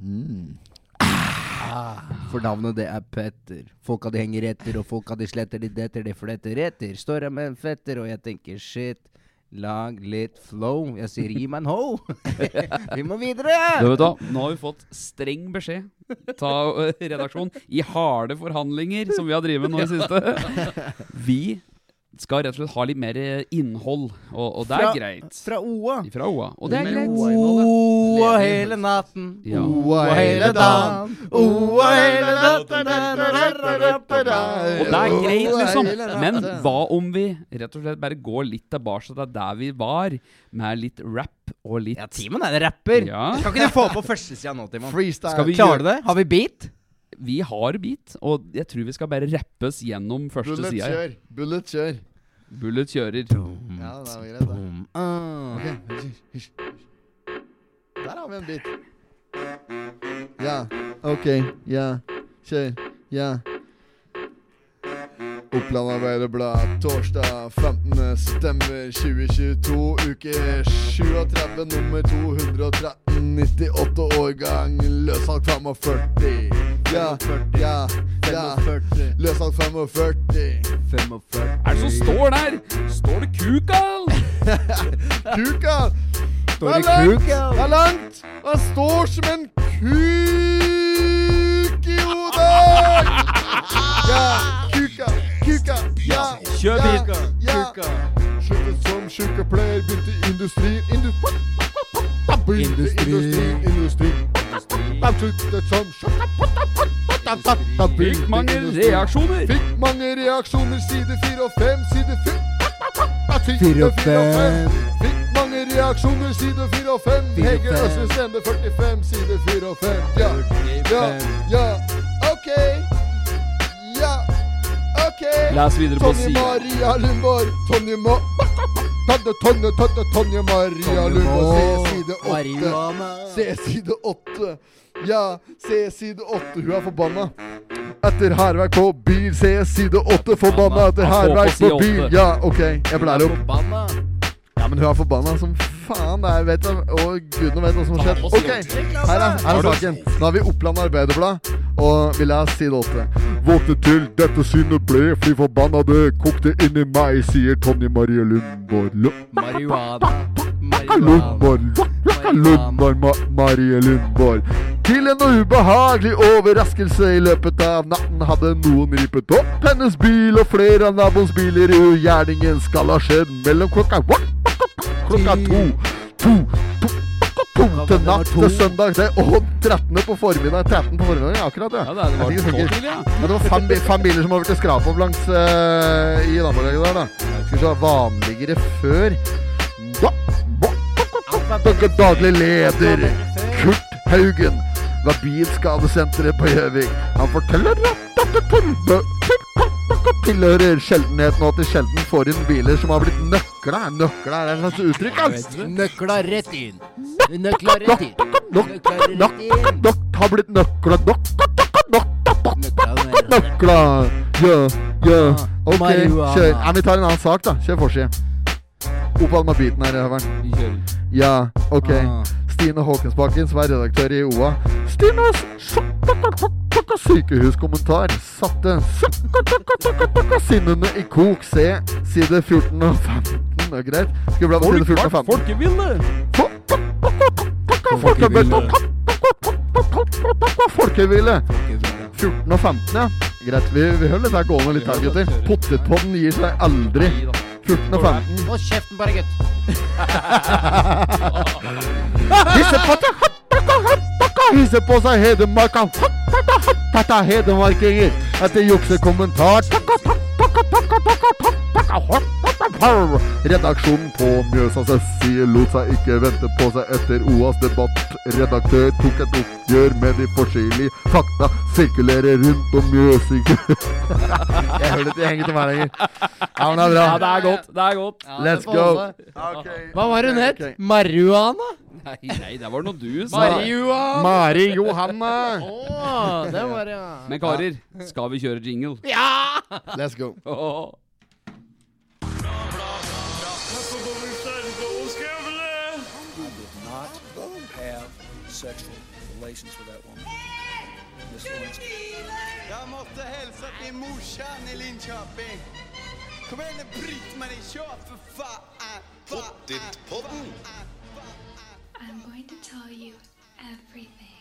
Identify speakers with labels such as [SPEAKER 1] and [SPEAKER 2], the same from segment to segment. [SPEAKER 1] Mm. Ah. For navnet det er Petter. Folka de henger etter, og folka de sletter, de detter, de fletter etter. Står jeg med en fetter, og jeg tenker shit. Lag litt flow. Jeg sier gi meg en ho! vi må videre! Du vet da,
[SPEAKER 2] Nå har vi fått streng beskjed Ta eh, redaksjonen i harde forhandlinger som vi har drevet med nå i siste. Vi skal rett og slett ha litt mer eh, innhold, og, og det er fra, greit.
[SPEAKER 1] Fra OA.
[SPEAKER 2] Fra OA. Og det er greit.
[SPEAKER 1] OA hele natten, ja. OA hele dagen, OA hele natten Og
[SPEAKER 2] det er greit, liksom. Men hva om vi rett og slett bare går litt tilbake til der vi var, med litt rap og litt
[SPEAKER 1] Ja, Timon er en rapper.
[SPEAKER 2] Ja.
[SPEAKER 1] Kan ikke du få på førstesida nå, Timon? Freestyle. Skal vi Klarer du det? Har vi beat?
[SPEAKER 2] vi har beat, og jeg tror vi skal bare rappes gjennom
[SPEAKER 3] første Bullet siden. kjør. Bullet kjør.
[SPEAKER 2] Bullet kjører. Dum, ja, det var greit, det.
[SPEAKER 3] Ah. Okay. Der har vi en beat Ja, OK, ja, kjør, ja. Oppland Arbeiderblad, torsdag 15. stemmer 2022, uke 37, nummer 213, 98 årgang, løssalg 45 ja, ja, ja. Løssalg 45. 45.
[SPEAKER 2] Er det som står der? Står det Kukal?
[SPEAKER 3] kukal!
[SPEAKER 1] Står det,
[SPEAKER 3] Kukal? Det er langt! Han
[SPEAKER 1] står
[SPEAKER 3] som en kuk i hodet! Ja, Kukal, Kukal, ja,
[SPEAKER 2] Kjør bil,
[SPEAKER 3] ja. Sluttet som sykepleier, begynte i industrien. Industri. Industri. Industri. Industri. Industri. Industri. Industri. Industri.
[SPEAKER 1] Fikk mange reaksjoner.
[SPEAKER 3] Fikk mange reaksjoner, side fire og fem, side fire og fem. Fikk mange reaksjoner, side fire og fem. Hege Østre Stende, 45, side fire og fem. Ja, ja, ja. Ok. Ja. Ok.
[SPEAKER 2] Les videre på sida.
[SPEAKER 3] Tonje Maria Lundborg. Tonje Ma... Tante Tonje, tante Tonje Maria Lundborg. Se side åtte. Se side åtte. Ja, se side åtte, hun er forbanna. Etter hærverk på bil, se side åtte, forbanna etter hærverk på bil. Ja, OK, jeg blærer opp. Ja, men hun er forbanna som faen. Det er, vet jeg, og gudene vet hva som har skjedd. OK, her er, her er saken. Nå har vi Oppland Arbeiderblad, og vi leser side åtte Våkne til, dette synet ble fly forbanna, det kokte inni meg, sier Tonje Marie Lundborg. Marihuana. Lakka Lundborg, lakka Lundborg, Ma Marie Lundborg. Til en ubehagelig overraskelse i løpet av natten hadde noen ripet opp hennes bil, og flere av naboens biler i ugjerningen skal ha skjedd mellom klokka klokka to, to, to, to til natt til søndag til, og 13. på formiddag. 13 på formiddag, akkurat, ja. ja det, var jeg
[SPEAKER 2] tenker, ja. det
[SPEAKER 3] var fem, fem biler som har
[SPEAKER 2] vært
[SPEAKER 3] skrapa opp langs uh, i nabolaget der, da. Skal vi se, vanligere før Ja. Daglig leder Kurt Haugen ved Bilskadesenteret på Gjøvik. Han forteller at dette tilhører sjeldenheten, og at det sjelden får inn biler som har blitt nøkla. Nøkla er et slags uttrykk,
[SPEAKER 1] altså. Nøkla rett inn. Nøkla rett inn. Nøkla rett inn. Har blitt nøkla. Nøkla. Jø, jø. Ok, kjør. vi tar en annen sak, da. Kjør forside. Opp av den biten her, høveren. Ja, OK. Ah. Stine Håkonsbakken, som er redaktør i OA. Stines sykehuskommentar satte sinnene i kok. Se side 14 og 15. Det er greit. Skal vi bla på side 14 og 15? Folkeville! Folkeville. Folkeville. 14 og 15, ja. Greit. Vi, vi hører dette gående litt her, gutter. Potetpodden gir seg aldri. 14 og 15. Hold kjeften på deg, gutt. Hisse på seg Hedmarka. Hedmarkinger. Etter juksekommentar. Takka, takka, takka, takka, takka, takka. Redaksjonen på Mjøsa Sessi lot seg ikke vente på seg etter OAs debatt. Redaktør tok et oppgjør med de forskjellige fakta sirkulerer rundt om Mjøsik. Jeg hører det henger til meg lenger. Ja, men det er bra. Ja, det er godt. Det er godt. Ja, Let's go. Okay. Hva var hun het? Okay. Marihuana? Nei, nei, der var noe du sa. Marihuana. Mari Johanne. Oh, det var ja. Men karer, skal vi kjøre jingle? Ja! Let's go. Oh. sexual relations with that woman. Miss Lewinsky. Jag måste hälsa till morsan i Linköping. Kom igen nu Britt-Marie, kör för fan! Pottit-podden! I'm going to tell you everything.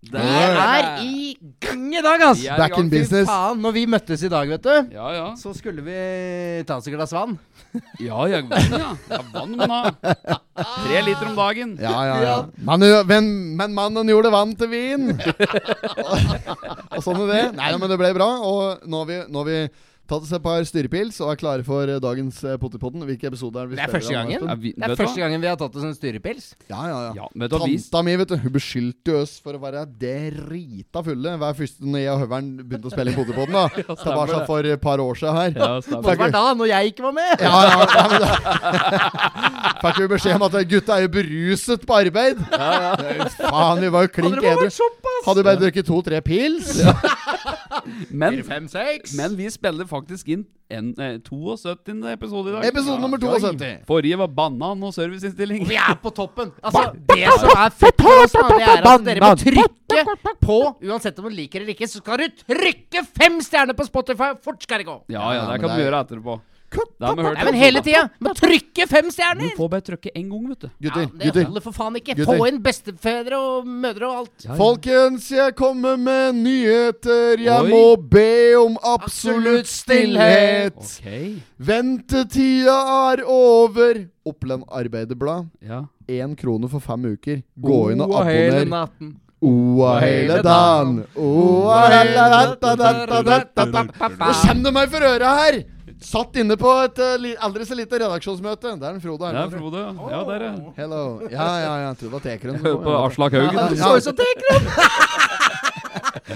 [SPEAKER 1] Der er vi! gang i dag, ass! Back in business. Faen, når vi møttes i dag, vet du, Ja, ja. så skulle vi ta oss et glass vann. Ja, jeg vann, ja. ja vann man har. Tre liter om dagen. Ja, ja, ja. Men, men, men mannen gjorde vann til vin! og sånn er det. Nei, men det ble bra. Og nå har vi, nå vi tatt oss et par styrepils og er klare for eh, dagens eh, Pottipodden. Hvilken episode er det vi spiller? Det er første gangen ja, vi, Det er første gangen vi har tatt oss en styrepils. Ja, ja, ja, ja Tanta mi vet du, hun beskyldte oss for å være drita fulle hver første når jeg og Høveren begynte å spille i Pottipodden. Ja, Tilbake for et par år siden her. Ja, det var da, når jeg ikke var med! Ja, ja, ja, men da. Fikk vi beskjed om at gutta er jo beruset på arbeid. Ja, ja. Faen, vi var jo klink edru. Hadde du bare drukket to-tre pils? Ja. Men, men vi spiller faktisk faktisk inn en, eh, 72. episode i dag. Episode nummer 72. Forrige var banan og serviceinnstilling. Vi er på toppen! Altså, det som er fett for oss, da, det er at dere må trykke på Uansett om du liker det eller ikke, så skal du trykke fem stjerner på Spotify! Fort skal det gå! Ja, ja, det kan du gjøre etterpå. Da har vi hørt Nei, men hele tida! Må trykke fem stjerner! Du får bare trykke én gang, vet du. Gutter, ja, det holder for faen ikke. Gutter. Få inn bestefedre og mødre og alt. Ja, ja. Folkens, jeg kommer med nyheter. Jeg Oi. må be om absolutt stillhet. Okay. Ventetida er over. Oppland Arbeiderblad. Én krone for fem uker. Gå inn og abonner. Oa hele dagen. Oa hele dagen. Nå kjenner du meg for øra her! Satt inne på et uh, aldri så lite redaksjonsmøte. Det er en Frode Arne. Ja, Frode. Ja, der, ja. Oh. Hello. Ja, ja, ja. Jeg trodde det var Jeg Hører på Aslak Haugen. Ja, så ut som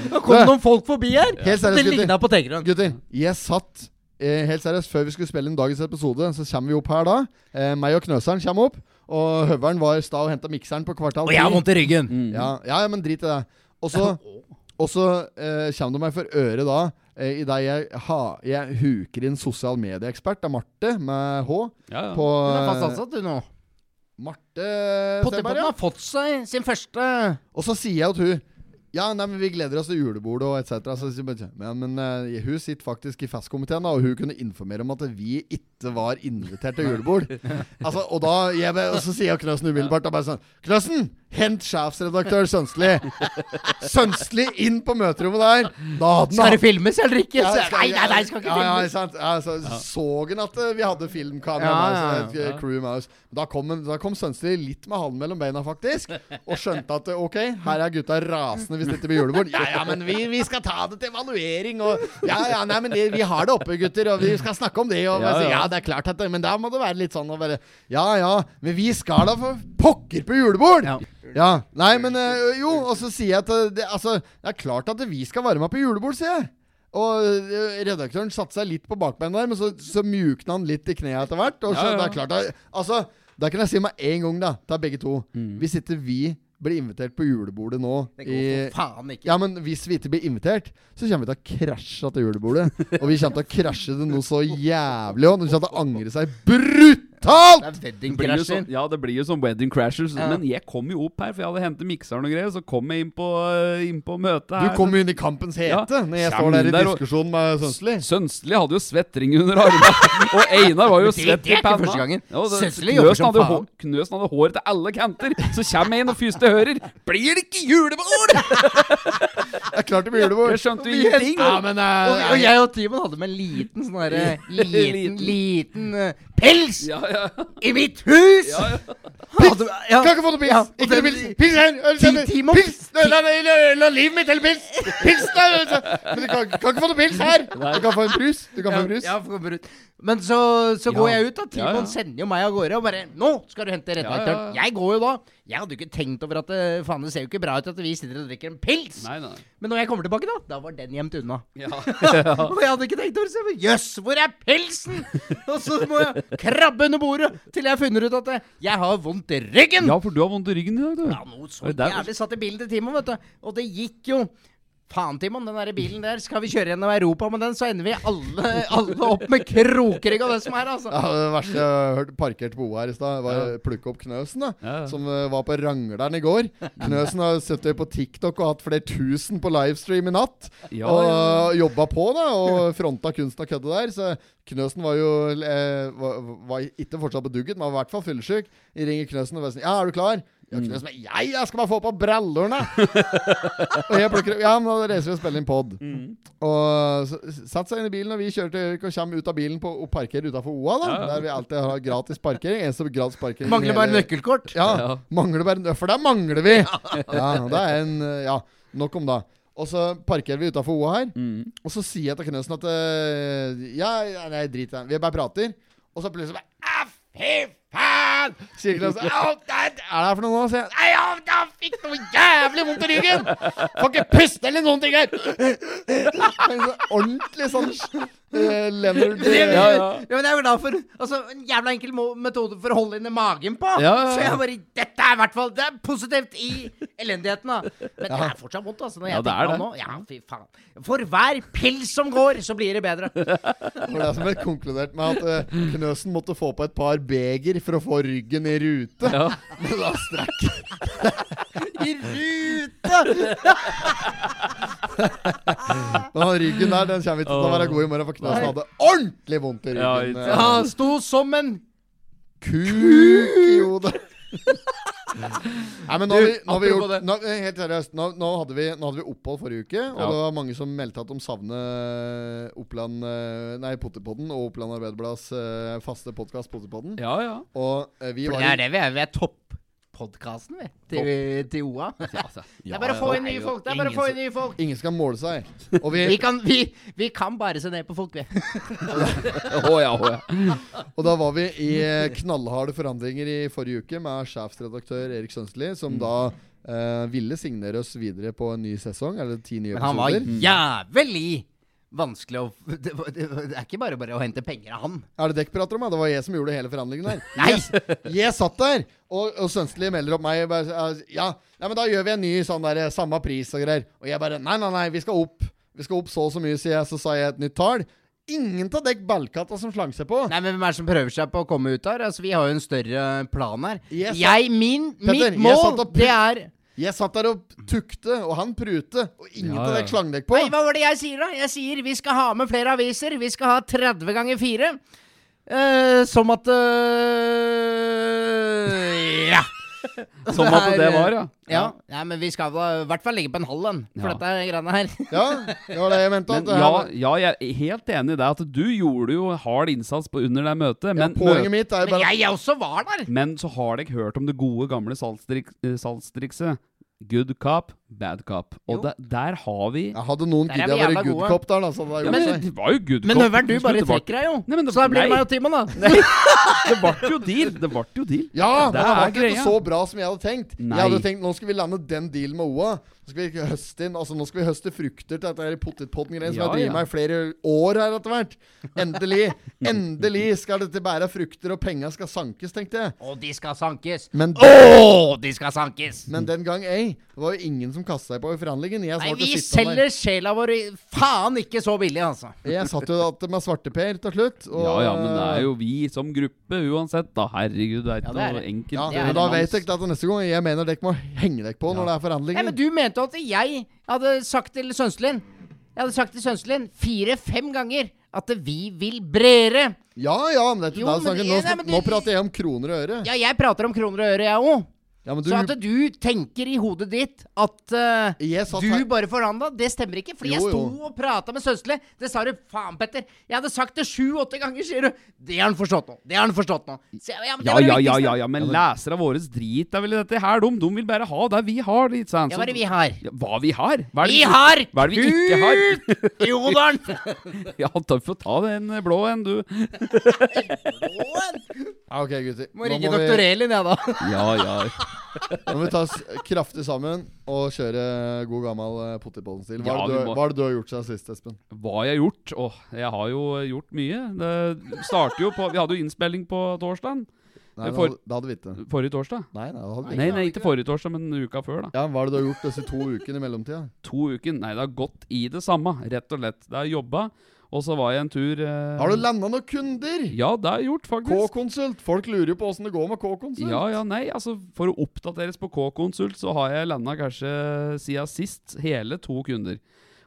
[SPEAKER 1] Det kom noen folk forbi her. Helt seriøst, det ligna på Tekeren. Gutter, jeg satt eh, helt seriøst før vi skulle spille inn dagens episode, så kommer vi opp her da. Eh, meg og Knøseren kommer opp. Og Høveren var i stad og henta mikseren på kvartal Og jeg har vondt i ryggen! Mm. Ja, ja, men drit i det. Og så og så eh, kommer det meg for øret da, eh, i det jeg, ha, jeg huker inn sosial medieekspert, det er Marte med H. Ja, ja. På, Hun er fast ansatt, du nå. Marte Pottepotten har fått seg sin første Og så sier jeg at hun ja, nei, men vi gleder oss til julebordet og etc. Men, men uh, hun sitter faktisk i festkomiteen, da, og hun kunne informere om at vi ikke var invitert til julebord. altså, og da jeg, og så sier jeg Knøsen umiddelbart da bare sånn Knøsen! Hent sjefsredaktør Sønstli. Sønstli inn på møterommet der. Da, skal det filmes eller ikke? Ja, skal, nei, nei, nei, skal ikke ja, filmes. Ja, så ja. han at eh, vi hadde filmkamera? Ja, ja, Da kom, da kom Sønstli litt med halen mellom beina, faktisk. Og skjønte at eh, OK, her er gutta rasende hvis dette blir julebord. Ja, ja, men vi, vi, skal ta det til evaluering og Ja, ja, nei, men det, vi har det oppe, gutter, og vi skal snakke om det. Og, ja, ja. det er klart at Men da må det være litt sånn å bare Ja ja, men vi skal da for pokker på julebord! Ja. Ja, Nei, men øh, jo, og så sier jeg at eh, det, altså, det er klart at vi skal være med på julebord, sier jeg. Og eh, redaktøren satte seg litt på bakbeina der, men så, så mjukna han litt i kneet etter hvert. Og så, ja, ja. det er klart at, Altså, da kan jeg si meg én gang, da, til begge to. Mm. Hvis ikke vi blir invitert på julebordet nå Det går for faen ikke. Ja, men hvis vi ikke blir invitert, så kommer vi til å krasje til julebordet. og vi kommer til å krasje det noe så jævlig òg. Vi kommer til å angre seg brutt! betalt! Det er wedding crasher. Som, sånn- ja, det blir jo som sånn wedding crashers. Ja. Men jeg kom jo opp her, for jeg hadde hentet mikseren og greier. Så kom jeg inn på, eh, inn på møtet her. Du kom jo inn i kampens hete ja. når jeg står der i diskusjon med Sønsli Sønsli hadde jo svettring under armene. og Einar var jo svett i panna. Første gangen. Ja, det, jobber som faen. Hår, knøsen hadde hår til alle kanter. Så kommer jeg inn og første hører Blir det ikke julebord?! det er klart det blir julebord. Jeg skjønte jo ingenting. Ja, men, uh, og, og, jeg og Timon hadde med en liten sånn herre Liten, liten, liten uh, pels! Ja, i mitt hus! Ja, Pils! Kakefotopils! Ja. Ikke noe pils! Pils her! Øl! Pils! La livet mitt eller pils! Pils! Men du kan, ikke få noe pils her! Du kan få en brus. Du kan få en brus. Ja, få Men så, så går jeg ut, da. Timon sender jo meg av gårde og bare 'Nå skal du hente redaktøren.' Jeg går jo da. Jeg hadde jo ikke tenkt over at det, eh, faen, det ser jo ikke bra ut at vi sitter og drikker en pils. Nei, nei. Men når jeg kommer tilbake, da da var den gjemt unna. Ja. og jeg hadde ikke tenkt over det. Jøss, hvor er pilsen?! og så må jeg krabbe under bordet til jeg finner ut at eh, jeg har vondt i ryggen! Ja, for du har vondt i ryggen i dag, du. Ja, noe så jævlig satt i bildet til Timon, vet du. Og det gikk jo. Faen, Timon, den der bilen der. Skal vi kjøre gjennom Europa med den, så ender vi alle, alle opp med krokrygg og det som er, altså. Ja, det verste jeg hørte parkert på her i stad, var ja. plukke opp Knøsen, da. Ja. Som eh, var på Rangleren i går. Knøsen har sett sittet på TikTok og hatt flere tusen på livestream i natt. Ja, og jobba på, da. Og fronta kunst og køddet der. Så Knøsen var jo eh, var, var ikke fortsatt på dugget, men var i hvert fall fyllesyk. Jeg ringer Knøsen og bare sier Ja, er du klar? Jeg, mm. jeg, jeg, skal bare få på brallene! og jeg plukker, ja, nå reiser vi og spiller inn pod. Mm. Og så, satt seg inn i bilen, og vi kjører til Gjøvik og kommer ut av bilen på, og parkerer utafor OA. da ja, ja. Der vi alltid har gratis parkering. Eneste gratis parkering Mangler bare nøkkelkort. Ja, ja. Mangler bare, for der mangler vi! ja, det er en Ja, nok om da Og så parkerer vi utafor OA her. Mm. Og så sier jeg til Knøsen at «Eh, Ja, nei, drit i det. Vi bare prater. Og så plutselig bare «Ah, Fy Faen! Sier Klasse. Sånn, er det her for noe nå? sier jeg. ja, jeg fikk noe jævlig vondt i ryggen! Får ikke puste eller noen ting her! Ordentlig sånn Leonard eh, ja, ja. ja, men jeg er glad for altså, En jævla enkel metode for å holde inn i magen på. Ja, så jeg bare Dette er i hvert fall Det er positivt i elendigheten, da. Men det er fortsatt vondt, altså. Når jeg tenker meg om nå. Ja, fy faen. For hver pils som går, så blir det bedre. det er som ble konkludert med at uh, Knøsen måtte få på et par beger for å få ryggen i rute. Men da strekk I rute! Den ryggen der, den kommer vi til å være god i morgen våkna, så han hadde ordentlig vondt i ryggen. Ja, eh. han sto som en kuk, kuk i hodet. Nei, men nå har vi, nå har vi gjort nå, Helt seriøst, nå, nå, hadde vi, nå hadde vi opphold forrige uke. Og ja. det var mange som meldte at de savnet eh, Oppland eh, Nei, Potterpodden og Oppland Arbeiderblads faste podkast Potterpodden. Ja, ja.
[SPEAKER 4] Og vi For det er det vi er. Vi er topp podkasten, vi. Til, til OA. Altså. det er bare å få inn nye folk! Det er bare å få inn nye folk! Ingen skal måle seg. Og vi, vi, kan, vi, vi kan bare se ned på folk, vi. oh, ja, oh, ja. Og da var vi i eh, knallharde forhandlinger i forrige uke med sjefsredaktør Erik Sønsli som mm. da eh, ville signere oss videre på en ny sesong, eller ti nye episoder. Men han var jævlig vanskelig å det, det, det, er ikke bare bare å hente penger av han. Er det dere prater om? Det var jeg som gjorde hele forhandlingen der. Nei! Jeg, jeg, satt der, og, og Sønstli melder opp meg. Bare, ja, nei, men da gjør vi en ny sånn der, samme pris og greier. Og jeg bare Nei, nei, nei, vi skal opp. Vi skal opp så og så mye, sier jeg. Så sa jeg et nytt tall. Ingen av dekk ballkatta som slang seg på. Nei, men Hvem er det som prøver seg på å komme ut her? Altså, Vi har jo en større plan her. Jeg, jeg min, Petter, mitt mål, det er jeg satt der og tukte, og han prute, og ingen ja, ja. av dere slang dere på. Nei, hva var det jeg sier, da? Jeg sier vi skal ha med flere aviser. Vi skal ha 30 ganger 4. Eh, som at eh, Ja. Som at det var, ja. Eh, ja. ja men vi skal da, i hvert fall ligge på en halv for ja. dette greiene her. ja, det var det jeg mente. Men, ja, ja, jeg er helt enig i det. At du gjorde jo hard innsats på, under det møtet. Men, poenget mø mitt er bare... men jeg, også var der! Men så har dere hørt om det gode, gamle salgstrikset. Eh, Good cop, bad cop. Og der, der har vi ja, Hadde noen giddet å være good gode. cop der, da, så hadde det men, gjort det seg. var jo good Men cop. du bare det var- trekker deg jo. Nei, men det- Så her blir det meg og Timon, da. Det ble jo deal. Det ble jo deal. Ja, men det var ikke så bra som jeg hadde tenkt. Nei. Jeg hadde tenkt nå skal vi lande den dealen med OA. Nå skal vi høste inn, altså nå skal vi høste frukter til dette potetpotten-greiene som har jeg driver ja. med i flere år her etter hvert. Endelig endelig skal dette bære frukter, og penga skal sankes, tenkte jeg. Å, de skal sankes! Men, Åh, de skal sankes! Men den gang ei. Det var jo ingen som kasta seg på i forhandlingen. Nei, vi selger sjela vår faen ikke så billig, altså. Jeg satt jo med svarteper til slutt. Og, ja, ja, men det er jo vi som gruppe uansett, da. Herregud, det er ikke ja, noe enkelt. Ja, men da vet jeg ikke at neste gang jeg mener dere må henge dere på når det er forhandlinger. Nei, men du mener mente at jeg hadde sagt til Sønselin Jeg hadde sagt til Sønselin fire-fem ganger at vi vil bredere. Ja ja, men, dette, jo, men, nå, nei, men du, nå, prater jeg om kroner og øre. Ja, jeg prater om kroner og øre, jeg òg. Ja, du... Så at du tenker i hodet ditt at uh, eh, yes, du her... bare forandra, det stemmer ikke. Fordi jo, jeg sto jo. og prata med Søsle. Det sa du. Faen, Petter. Jeg hadde sagt det sju-åtte ganger, sier du. Det har han forstått nå. Det har han forstått nå. Så, ja, ja, ja, ja, ja, ja, men lesere av våres drit er vel dette her dum. De vil bare ha det vi har. Litt sånn. Ja, hva er det vi har? hva vi har? Hva er det vi, vi har! Hva er det vi ikke har? I Odalen! ja, takk for å ta den blå en, du. blå en? ok, gutter. Må ringe doktor Elin, jeg, da. ja, ja. Nå må vi ta oss kraftig sammen og kjøre god gammel eh, Pottipollen-stil. Hva, ja, må... du har gjort siden sist, Espen? Hva jeg har gjort? Åh, jeg har jo gjort mye. Det starter jo på Vi hadde jo innspilling på torsdag. Nei, For, det hadde vi ikke. Forrige torsdag? Nei, nei, hadde vi ikke. nei, nei ikke forrige torsdag, men uka før. da Ja, Hva er det du har gjort disse to ukene i mellomtida? To uken? Nei, det har gått i det samme, rett og lett. Det har jobba. Og så var jeg en tur eh... Har du landa noen kunder? Ja, det har jeg gjort, faktisk. K-konsult. Folk lurer jo på åssen det går med K-konsult. Ja, ja, nei, altså For å oppdateres på K-konsult, så har jeg landa kanskje siden sist hele to kunder.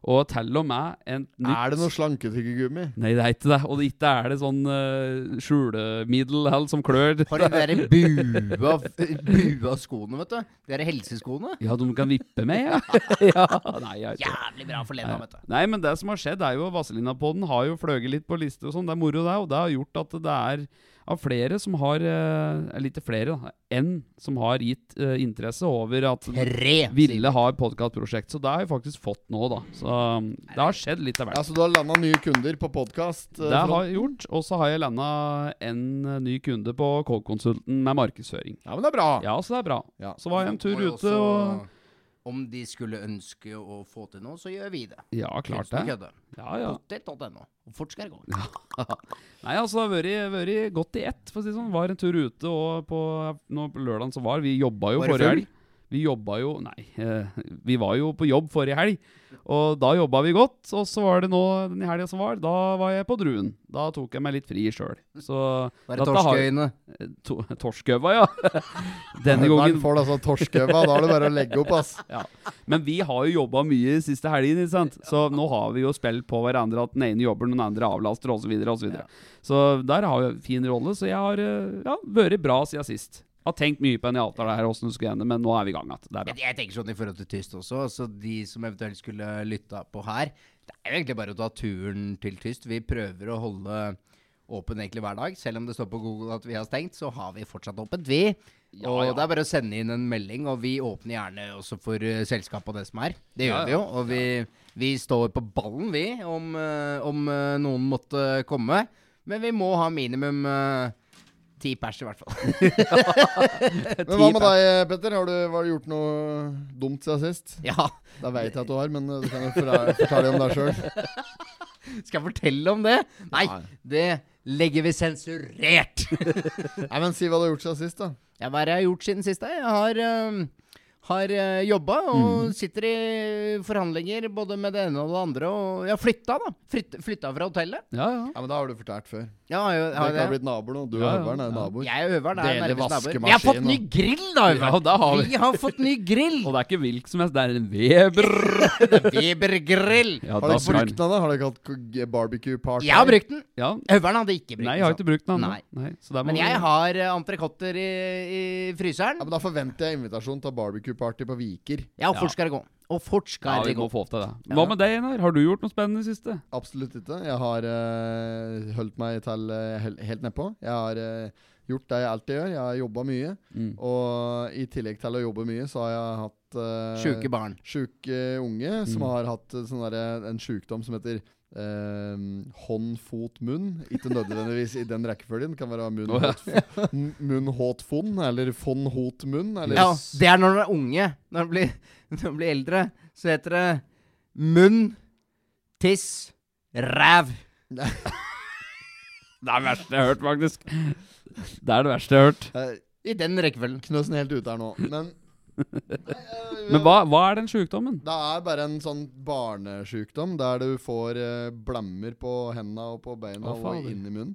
[SPEAKER 4] Og til og med en nytt Er det noe slanketyggegummi? Nei, det er ikke det. Og ikke er det sånn uh, eh, skjulemiddel hell, som klør. Har de der bua, bua skoene, vet du? De der helseskoene? Ja, de kan vippe med, ja. ja. Nei, Jævlig bra for Lena, vet du. Nei, men det som har skjedd, er jo at Vazelina-podden har jo fløyet litt på liste og sånn. Det er moro, det. Og det har gjort at det er av flere som har eh, Litt flere da, enn som har gitt eh, interesse over at Tre! Ville har podkastprosjekt. Så det har jeg faktisk fått nå, da. Så um, det har skjedd litt av hvert. Ja, Så du har landa nye kunder på podkast? Eh, det har jeg gjort. Og så har jeg landa en eh, ny kunde på kogkonsulten med markedsføring. Ja, men det er bra. Ja, så det er bra. Ja. Så var jeg en tur ute også... og om de skulle ønske å få til noe, så gjør vi det. Ja, klart det. Ja, ja. Potet.no. Fort skal det gå. Ja. Nei, altså, det har vært godt i ett, for å si det sånn. Var en tur ute, og på, på lørdagen så var vi jobba jo forrige helg. Vi jobba jo Nei, eh, vi var jo på jobb forrige helg. Og da jobba vi godt. Og så var det nå den helga som var, da var jeg på Druen. Da tok jeg meg litt fri sjøl. Var det torskeøyne? Eh, to, torskøva, ja. Denne gangen får du altså torskøva. Da er det bare å legge opp, ass. Ja. Men vi har jo jobba mye siste helgen, ikke sant. Så nå har vi jo spilt på hverandre at den ene jobber, den andre avlaster, osv., osv. Så, videre, og så, så der har vi fin rolle. Så jeg har eh, ja, vært bra siden sist har tenkt mye på en Altar der, åssen det skulle ende, men nå er vi i gang igjen. Jeg tenker sånn i forhold til Tyst også, så de som eventuelt skulle lytta på her, det er jo egentlig bare å ta turen til Tyst. Vi prøver å holde åpen egentlig hver dag. Selv om det står på Google at vi har stengt, så har vi fortsatt åpent, vi. Ja, og ja. det er bare å sende inn en melding, og vi åpner gjerne også for uh, eh, selskapet og det som er. Det gjør ja, vi jo. Og vi, vi, står på ballen, vi, om, uh, om uh, noen måtte komme. Men vi må ha minimum uh, ti pers, i hvert fall. men hva med deg, Petter? Har du, har du, gjort noe dumt siden sist? Ja. Da veit jeg at du har, men eh, du kan jo fortelle om deg sjøl. Skal jeg fortelle om det? Nei, det legger vi sensurert. Nei, men si hva du har gjort siden sist, da. Ja, hva har jeg gjort siden sist? Da? Jeg har um har eh, jobba og mm. sitter i forhandlinger både med det ene og det andre. Og ja, flytta, da. Flyt, flytta fra hotellet. Ja, ja. ja, men da har du fortalt før. Ja, jeg, jeg, har det har blitt naboer nå. Du og ja, Øveren er naboer. Jeg og Øveren er nærmest naboer. Vi har fått ny grill, da, Øveren! Ja, har vi. vi. har fått ny grill. og det er ikke hvilken som helst, det er en Weber. Weber-grill. Ja, har dere brukt den, da? Har dere hatt barbecue party? Jeg har brukt den. Ja. Øveren hadde ikke brukt den. Nei, jeg har ikke brukt den. Nei. Nei. men jeg har eh, entrecôter i, i fryseren. Ja, men da forventer jeg invitasjon til barbecue Party på Viker. Ja, og fort skal det gå. Og fort skal ja, det gå. Få til det. Hva med deg, Einar? Har du gjort noe spennende i siste? Absolutt ikke. Jeg har uh, holdt meg til uh, eh, helt nedpå. Jeg har uh, gjort det jeg alltid gjør. Jeg har jobba mye. Mm. Og i tillegg til å jobbe mye, så har jeg hatt uh, Sjuke barn. Sjuke unge som mm. har hatt sånn der, en sjukdom som heter eh, hånd, fot, munn. Ikke nødvendigvis i den rekkefølgen. Kan være munn, hot, munn, hot, fond, eller fond, hot, munn. Eller. Ja, det er når du er unge. Når du blir, blir eldre, så heter det munn, tiss, ræv. Det er det verste jeg har hørt, faktisk. Det er det verste jeg har hørt. I den rekkefølgen. Knøsen helt ute her nå. Men Men hva, hva, er den sjukdommen? Det er bare en sånn barnesjukdom der du får eh, blemmer på hendene og på beina Å, og inn i munnen.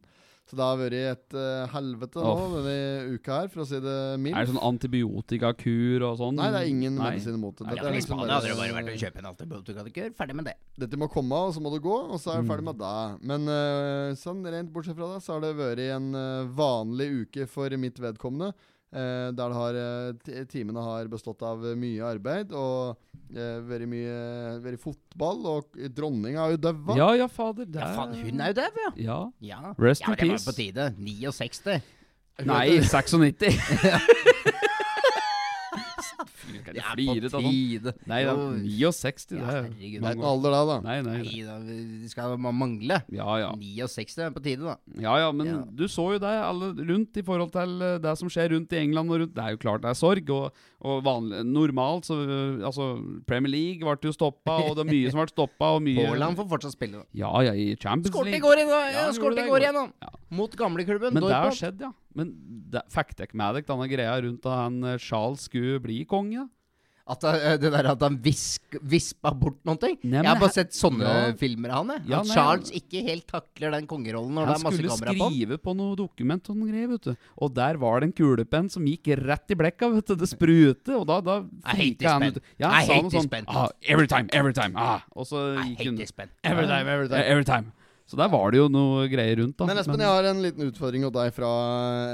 [SPEAKER 4] Så det har vært et uh, helvete nå oh. denne uka her, for å si det mildt. Er det sånn antibiotikakur og sånn? Nei, det er ingen Nei. medisin imot det. Dette ja, I Spania hadde det bare vært å kjøpe en antibiotikakur. Ferdig med det. Dette må komme, og så må du gå, og så er du mm. ferdig med det. Men uh, sånn rent bortsett fra det, så har det vært en uh, vanlig uke for mitt vedkommende. Eh, der har, eh, timene har bestått av eh, mye arbeid og eh, veldig mye veldig fotball. Og dronninga er jo daua. Ja, ja, fader. Der. Ja, faen, hun er jo dau, ja. ja. ja. Rest ja, in peace. Ja, Det var på tide. 69. Nei, 96. ikke det fliret av noen. Nei da, 69, det er Det er ikke noe alder da, da. Nei, nei, nei. da, det skal mangle. Ja, ja. 69 er på tide, da. Ja ja, men Ja. du så jo det alle rundt i forhold til eh, det som skjer rundt i England og rundt. Det er jo klart det er sorg, og, og vanlig, normalt så eh, Altså, Premier League ble jo stoppa, og det er mye som ble stoppa, og mye Haaland får fortsatt spille, da. Ja ja, i Champions Skårte League. går, i dag, ja, Ja, Ja. Mot gamleklubben. Men det har skjedd, ja. Men det- fikk dere med dere denne greia rundt at han eh, Charles skulle bli konge? ja at han, eh, det der at han vispa bort noen ting. Nei, jeg har bare sett sånne ja. filmer av han. Ja, at nei, Charles ikke helt takler den kongerollen når det er masse kamera på. Han skulle skrive på noe dokument og noen greier, vet du. Og der var det en kulepenn som gikk rett i blekka, vet du. Det sprute, og da, da frika han ut. Ja, han I sa noe sånn ah,
[SPEAKER 5] Every time, every time. Ah. Og så gikk hun Every
[SPEAKER 4] time, every time. Every time. Så der var det jo noe greier rundt, da.
[SPEAKER 6] Men Espen, men, jeg har en liten utfordring hos deg fra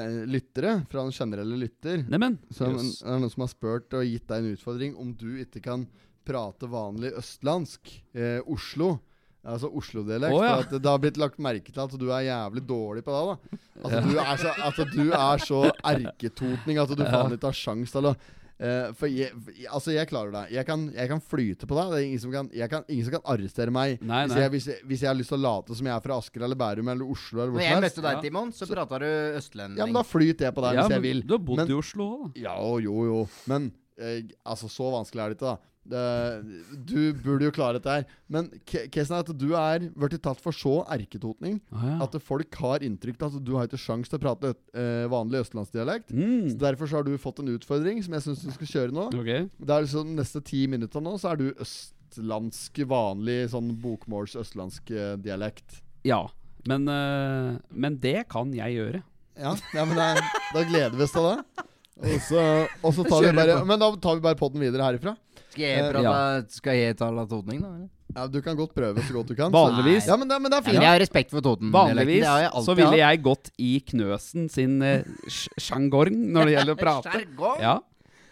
[SPEAKER 6] eh, lyttere. Fra en generelle lytter.
[SPEAKER 4] Neimen,
[SPEAKER 6] som, yes. er noen som har spurt og gitt deg en utfordring om du ikke kan prate vanlig østlandsk. Eh, Oslo. Altså Oslo-dialekt. Oh, ja. Det har blitt lagt merke til at du er jævlig dårlig på det. da At altså, ja. du er så, altså, du er så erketotning at altså, du ja. faen ikke har sjans til å Uh, for jeg, altså jeg klarer det. Jeg kan, jeg kan flyte på det. det ingen, som kan, kan, ingen som kan, arrestere meg.
[SPEAKER 4] Nei, nei.
[SPEAKER 6] Hvis, jeg, hvis, hvis, jeg, har lyst til å late som jeg er fra Asker eller Bærum eller Oslo
[SPEAKER 5] eller Når jeg møtte deg, Timon, så, så prata du østlending.
[SPEAKER 6] Ja, men da flyter jeg på deg ja, hvis jeg vil.
[SPEAKER 4] Du har bodd men, i Oslo òg,
[SPEAKER 6] da. Ja, jo, jo. Men Eh, altså, så vanskelig er det ikke, da. Det, eh, du burde jo klare dette her. Men casen er at du er blitt tatt for så erketotning
[SPEAKER 4] ah, ja.
[SPEAKER 6] at folk har inntrykk av at du har ikke sjans til å prate øh, vanlig østlandsdialekt.
[SPEAKER 4] Mm.
[SPEAKER 6] Så Derfor så har du fått en utfordring som jeg syns du skal kjøre nå.
[SPEAKER 4] Okay.
[SPEAKER 6] Det er liksom neste ti minutter nå så er du østlandsk, vanlig sånn bokmåls-østlandsk dialekt.
[SPEAKER 4] Ja, men, øh, men det kan jeg gjøre.
[SPEAKER 6] Ja, ja men det, da gleder vi oss til det. Og så, og så tar vi bare Men da tar vi bare podden videre herifra.
[SPEAKER 5] Skal jeg, eh, prate, ja. skal jeg tale totning, da?
[SPEAKER 6] Ja, Du kan godt prøve så godt du kan.
[SPEAKER 4] Vanligvis
[SPEAKER 6] ja, men det, men det er fint. Jeg
[SPEAKER 5] har respekt for Toten.
[SPEAKER 4] Vanligvis jeg så ville jeg gått i Knøsen sin uh, eh, sjangorn når det gjelder å prate. ja.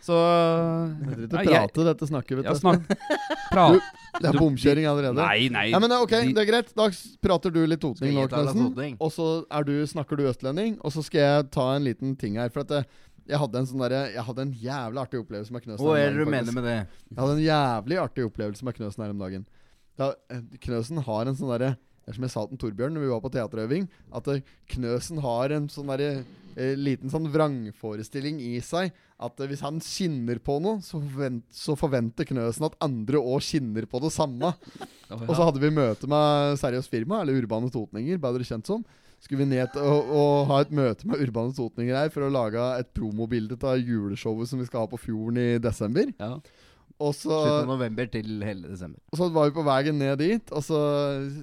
[SPEAKER 4] Så
[SPEAKER 6] Heter det ikke prate, dette snakker, vet
[SPEAKER 4] ja, snak
[SPEAKER 6] du. Det er bomkjøring allerede.
[SPEAKER 5] Nei, nei
[SPEAKER 6] ja, men Ok, det er greit. Da prater du litt totning nå, Og så du, snakker du østlending, og så skal jeg ta en liten ting her. For at det, eh, jeg hadde en sånn der, jeg hadde en jævlig artig opplevelse med Knøsen.
[SPEAKER 5] Hva er det du mener med det?
[SPEAKER 6] Jeg hadde en jævlig artig opplevelse med Knøsen her om dagen. Da, eh, knøsen har en sånn derre Det er som jeg sa til Torbjørn når vi var på teaterøving, at eh, Knøsen har en sånn derre eh, liten sånn vrangforestilling i seg. At hvis han skinner på noe, så, forvent, så forventer Knøsen at andre òg skinner på det samme. Og så hadde vi møte med Seriøst Firma, eller Urbane Totninger, bedre kjent som. Sånn skulle vi ned og, og, ha et møte med Urbane Sotninger her for å lage et promobilde av juleshowet som vi skal ha på Fjorden i desember.
[SPEAKER 4] Ja. Og
[SPEAKER 6] så,
[SPEAKER 5] november til hele desember.
[SPEAKER 6] Og så var vi på veien ned dit, og så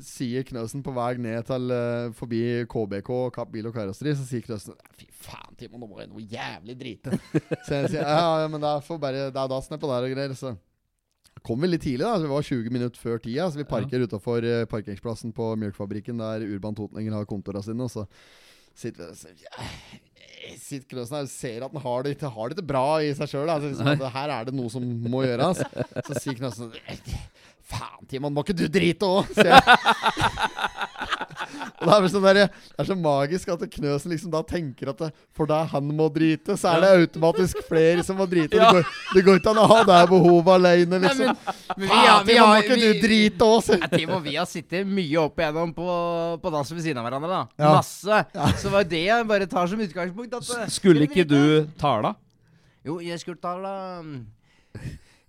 [SPEAKER 6] sier Knøsen på vei ned til eh, forbi KBK, Kapp Bil og Karosteri, så sier Knøsen Fy faen, Timon, nå må jeg noe jævlig drite. så jeg sier ja, ja men det er, bare, det er dassen på der og greier. Så kom vi litt tidlig, da. Så vi var 20 minutter før tida. Så vi parker ja. utafor eh, parkeringsplassen på Mjølkefabrikken, der Urban Totninger har kontorene sine. Og så sitter vi og ser, sitter Knøsen her ser at den har det, har det ikke bra i seg sjøl. Liksom, her er det noe som må gjøres. Så sier Knøsen Faen, Timon, må ikke du drite òg? det er, sånn der, det er så magisk at Knøsen liksom da tenker at det, for da han må drite, så er det automatisk flere som må drite. Ja. Det, går, ikke an å ha det behovet alene, liksom. Nei, vi, Timo, må ikke du drite òg,
[SPEAKER 5] Timo, vi har sittet mye opp igjennom på, på dass ved siden av hverandre, da. Ja. Masse. Ja. Så var det jeg bare tar som utgangspunkt. At,
[SPEAKER 4] eh, skulle ikke du tale?
[SPEAKER 5] Jo, jeg skulle tale.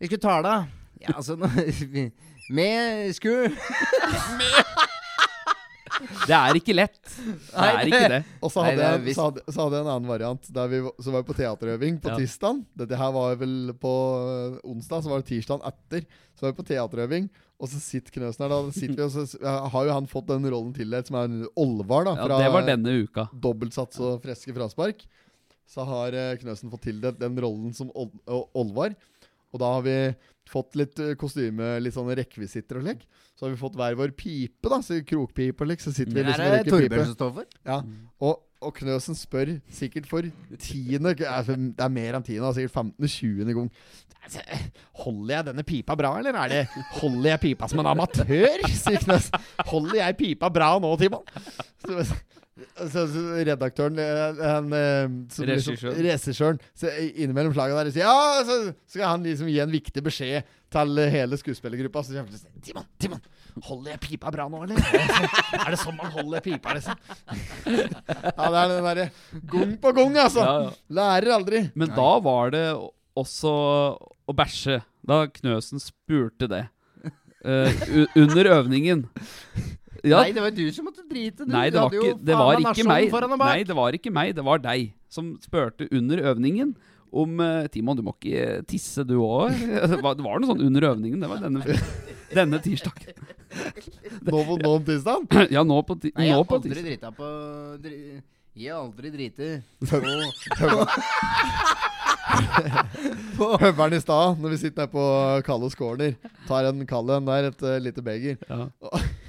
[SPEAKER 5] Jeg skulle tale. Ja, altså Vi skulle...
[SPEAKER 4] Det er ikke lett. Det er ikke det.
[SPEAKER 6] Og så hadde, Nei, det jeg, så, hadde, så hadde, jeg en annen variant. Der vi, så var vi på teaterøving på ja. tirsdag. Dette her var vel på eh, onsdag, så var det tirsdag etter. Så var vi på teaterøving, og så sitter Knøsen her. Da sitter vi, og så har jo han fått den rollen tildelt, som er en Olvar. da,
[SPEAKER 4] Fra ja, det var denne uka.
[SPEAKER 6] dobbeltsats og freske fraspark. Så har eh, Knøsen fått tildelt den rollen som Olvar. Og da har vi fått litt eh, kostyme, litt sånne rekvisitter og slik. Så har vi fått hver vår pipe, da, så krokpipe og slik. Så sitter vi
[SPEAKER 5] liksom og rekker pipe. Som står
[SPEAKER 6] for. Ja, og, og Knøsen spør sikkert for tiende Det er mer enn tiende, sikkert 15.-20. gang. Altså, holder jeg denne pipa bra, eller er det Holder jeg pipa som en amatør? sier Knøsen. Holder jeg pipa bra nå, Timon? altså, redaktøren eh, han, eh, liksom Regissøren. Innimellom slaget der sier Ja, så altså, skal han liksom gi en viktig beskjed til eh, hele skuespillergruppa. Så kommer han Timon, Timon, holder jeg pipa bra nå, eller? Altså, er det sånn man holder pipa, liksom? ja, det er den derre gong på gong, altså. Ja, ja. Lærer aldri.
[SPEAKER 4] Men Nei. da var det også å bæsje. Da Knøsen spurte det. Uh, under øvningen.
[SPEAKER 5] Ja. Nei, det var du som måtte drite. Du
[SPEAKER 4] Nei, det var, ikke, det var ikke meg. Nei, det var ikke meg. Det var deg som spurte under øvningen om uh, eh, Timon, du må ikke tisse du òg? Det var noe sånn under øvningen. Det var denne, denne tirsdagen.
[SPEAKER 6] Nå på nå tirsdag?
[SPEAKER 4] Ja, nå på, tirsdag. Nei,
[SPEAKER 5] jeg
[SPEAKER 4] har
[SPEAKER 5] aldri drita
[SPEAKER 6] på
[SPEAKER 5] Jeg har aldri driti
[SPEAKER 6] Høveren i stad, når vi sitter her på Kallos corner, tar en Kallen der, et uh, lite beger.
[SPEAKER 4] Ja.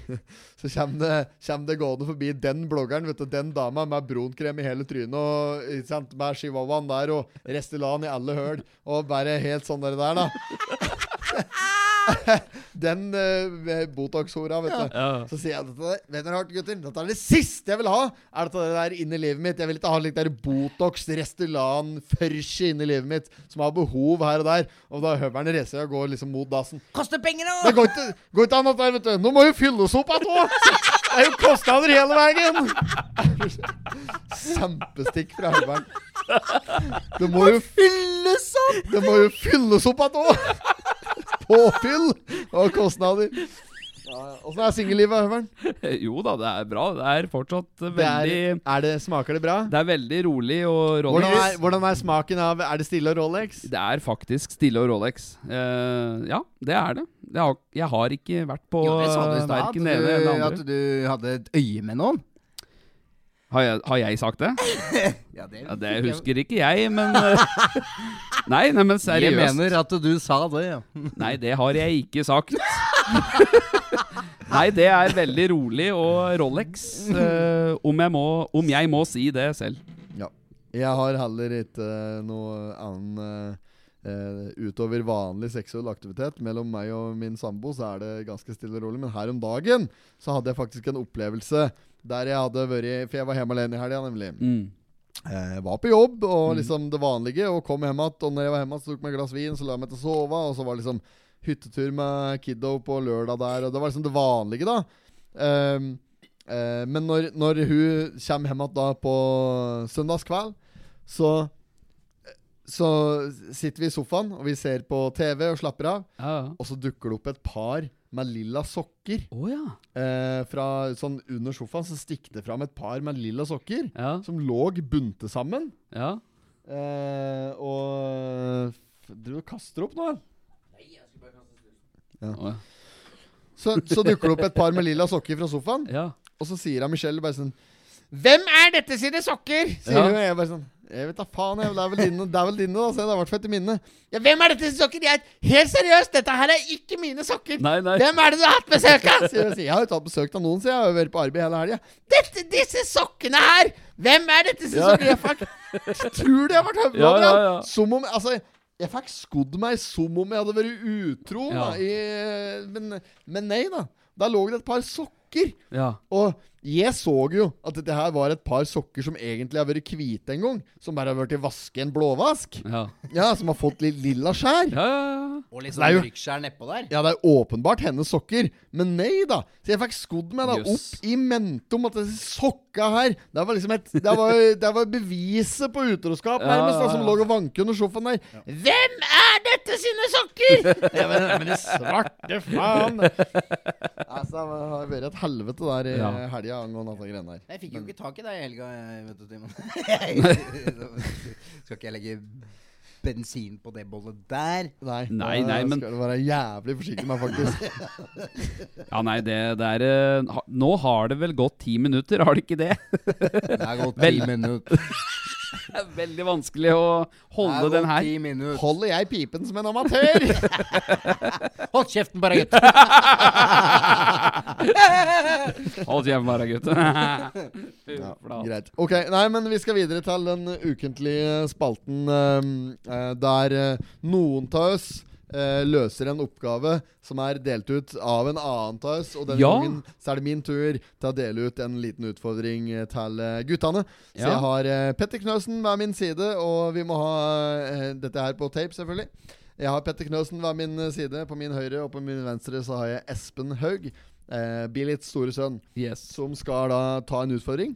[SPEAKER 6] så kommer det, kommer det gående forbi den bloggeren, vet du, den dama med bronkrem i hele trynet og ikke sant, med chihuahuaen der og Restylan i alle høl, og bare helt sånn der, da. den uh, Botox-hora, vet du. Så sier jeg dette Vet dere hardt, gutter? Dette er det siste jeg vil ha! Er dette det der inn i livet mitt? Jeg vil ikke ha litt der Botox, Restylan, Førsche inn i livet mitt, som har behov her og der. Og da høveren reiser seg og går liksom mot dassen.
[SPEAKER 5] Koster penger, da!
[SPEAKER 6] Det går ikke, går ikke an at der, vet du. Nå må jo fylles opp igjen òg! Det er jo kostnader hele veien! Kjempestikk fra høveren. Det må jo fylles opp! Det må jo fylles opp igjen òg! påfyll og kostnader. Åssen ja, er singellivet, Høveren?
[SPEAKER 4] Jo da, det er bra. Det er fortsatt veldig det er,
[SPEAKER 6] er det, Smaker det bra?
[SPEAKER 4] Det er veldig rolig og
[SPEAKER 6] Rolex. Hvordan er, hvordan er, smaken av Er det stille og Rolex?
[SPEAKER 4] Det er faktisk stille og Rolex. Uh, ja, det er det. Jeg har, jeg har ikke vært på jo, det sa du i stad, ene
[SPEAKER 5] eller andre. At du hadde et øye med noen?
[SPEAKER 4] Har jeg, har jeg, sagt det? ja, det, ja, det husker ikke jeg, men eh, Nei, nei men seriøst. Jeg mener
[SPEAKER 5] at du sa det, ja.
[SPEAKER 4] nei, det har jeg ikke sagt. nei, det er veldig rolig og Rolex, uh, om, jeg må, om, jeg må, si det selv.
[SPEAKER 6] Ja. Jeg har heller ikke eh, noe annen uh, utover vanlig seksuell aktivitet. Mellom meg og min sambo så er det ganske stille og rolig, men her om dagen så hadde jeg faktisk en opplevelse der jeg hadde vært For jeg var hjemme alene i helga, nemlig. Mm. Jeg eh, var på jobb og mm. liksom det vanlige, og kom hjem igjen. Og når jeg var hjemme, så tok jeg meg et glass vin, så la jeg meg til å sove. Og så var det liksom hyttetur med kiddo på lørdag der, og det var liksom det vanlige, da. Um, uh, men når, når, hun kommer hjem igjen på søndagskveld, så så sitter vi i sofaen og vi ser på TV og slapper av. Ja. Og så dukker det opp et par med lilla sokker.
[SPEAKER 4] Oh, ja.
[SPEAKER 6] eh, fra, sånn under sofaen så stikk det fram et par med lilla sokker
[SPEAKER 4] ja.
[SPEAKER 6] som lå bunte sammen. Ja. Eh, og Du kaster opp nå? Nei, jeg skulle bare kaste ja. Så, så dukker det opp et par med lilla sokker fra sofaen,
[SPEAKER 4] Ja
[SPEAKER 6] og så sier hun Michelle bare sånn 'Hvem er dette sine sokker?' sier hun. Og jeg bare sånn jeg vet da faen, jeg. Det er vel dine, det er vel dine da. Så det er i hvert fall etter mine. Ja, hvem er dette sine sokker? Jeg, helt seriøst, dette her er ikke mine sokker!
[SPEAKER 4] Nei, nei.
[SPEAKER 6] Hvem er det du har hatt besøk av? Sier jeg, har jo tatt besøk av noen, sier jeg. Har jo vært på arbeid hele helga. Dette, disse sokkene her! Hvem er dette sine ja. sokker? Jeg fikk, tror de har vært høvla
[SPEAKER 4] ja, ja, ja.
[SPEAKER 6] Som om Altså, jeg fikk skodd meg som om jeg hadde vært utro, ja. da, i, men, men, nei, da. Da lå det et par sokker.
[SPEAKER 4] Ja.
[SPEAKER 6] Og jeg så jo at dette her var et par sokker som egentlig har vært hvite en gang. Som bare har vært i vaske en blåvask.
[SPEAKER 4] Ja.
[SPEAKER 6] ja. Som har fått litt lilla skjær.
[SPEAKER 4] Ja, ja,
[SPEAKER 5] og litt sånn ryggskjær nedpå der.
[SPEAKER 6] Ja, det er åpenbart hennes sokker. Men nei da. Så jeg fikk skodd meg da yes. opp i mentum at disse sokka her Det var liksom et Det var, det var beviset på utroskap, nærmest, da, som lå og vanket under sofaen der. Hvem er dette sine sokker?! ja, men, men det svarte faen! Altså, det har vært et helvete der i eh, helga
[SPEAKER 5] mye angående disse
[SPEAKER 6] greiene her.
[SPEAKER 5] Jeg fikk jo ikke tak i deg i helga, vet du, Timon. skal ikke jeg legge bensin på det bollet der.
[SPEAKER 6] Nei, nei,
[SPEAKER 4] nei
[SPEAKER 6] men Skal du være jævlig forsiktig med, faktisk.
[SPEAKER 4] ja, nei, det, det er eh, Nå har det vel gått ti minutter, har det ikke det?
[SPEAKER 5] det har gått ti minutter.
[SPEAKER 4] Det er veldig vanskelig å holde den her.
[SPEAKER 5] Holder jeg pipen som en amatør? Hold kjeften bare, gutt.
[SPEAKER 4] Hold kjeften bare, gutt.
[SPEAKER 6] ja, greit. Ok, nei, men vi skal videre til den ukentlige spalten um, der eh, noen av oss Eh, løser en oppgave som er delt ut av en annen av oss. Og denne ja. gangen så er det min tur til å dele ut en liten utfordring eh, til eh, guttene. Så ja. jeg har eh, Petter Knøsen ved min side, og vi må ha eh, dette her på tape, selvfølgelig. Jeg har Petter Knøsen ved min side. På min høyre og på min venstre så har jeg Espen Haug. Eh, Billits store sønn.
[SPEAKER 4] Yes.
[SPEAKER 6] Som skal da ta en utfordring.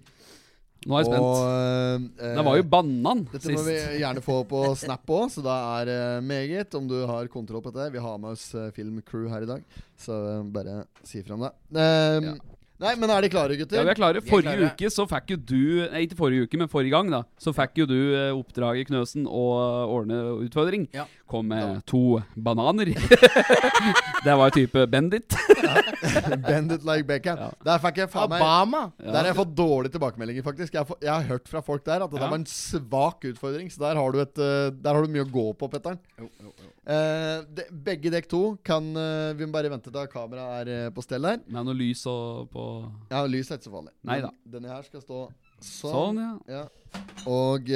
[SPEAKER 4] Nå er jeg spent. Og, eh, det var jo banan dette sist. Dette må
[SPEAKER 6] vi gjerne få på Snap òg, så da er eh, meget om du har kontroll på dette. Vi har med oss eh, filmcrew her i dag, så bare si fra om det. Um, ja. Ehm, Nei, men er de klare, gutter?
[SPEAKER 4] Ja, vi er klare. Forrige er klare. uke så fikk jo du Nei, ikke forrige uke, men forrige gang, da. Så fikk jo du eh, oppdraget, Knøsen, å ordne utfordring.
[SPEAKER 6] Ja.
[SPEAKER 4] Kom med ja. to bananer. det var jo type Bendit. ja.
[SPEAKER 6] Bendit like Beckham. Ja. Der fikk jeg faen
[SPEAKER 4] meg Obama!
[SPEAKER 6] Der har jeg fått dårlige tilbakemeldinger, faktisk. Jeg har, jeg har, hørt fra folk der at det var en svak utfordring, så der har du, et, eh, der har du mye å gå på, Petter'n.
[SPEAKER 4] Jo, jo, jo.
[SPEAKER 6] Eh, de, begge dekk to kan uh, Vi må bare vente til kameraet er uh, på stell her.
[SPEAKER 4] Med
[SPEAKER 6] noe
[SPEAKER 4] lys og
[SPEAKER 6] på Ja, lys er ikke så farlig.
[SPEAKER 4] Neida da.
[SPEAKER 6] Denne her skal stå sånn. sånn
[SPEAKER 4] ja. ja.
[SPEAKER 6] Og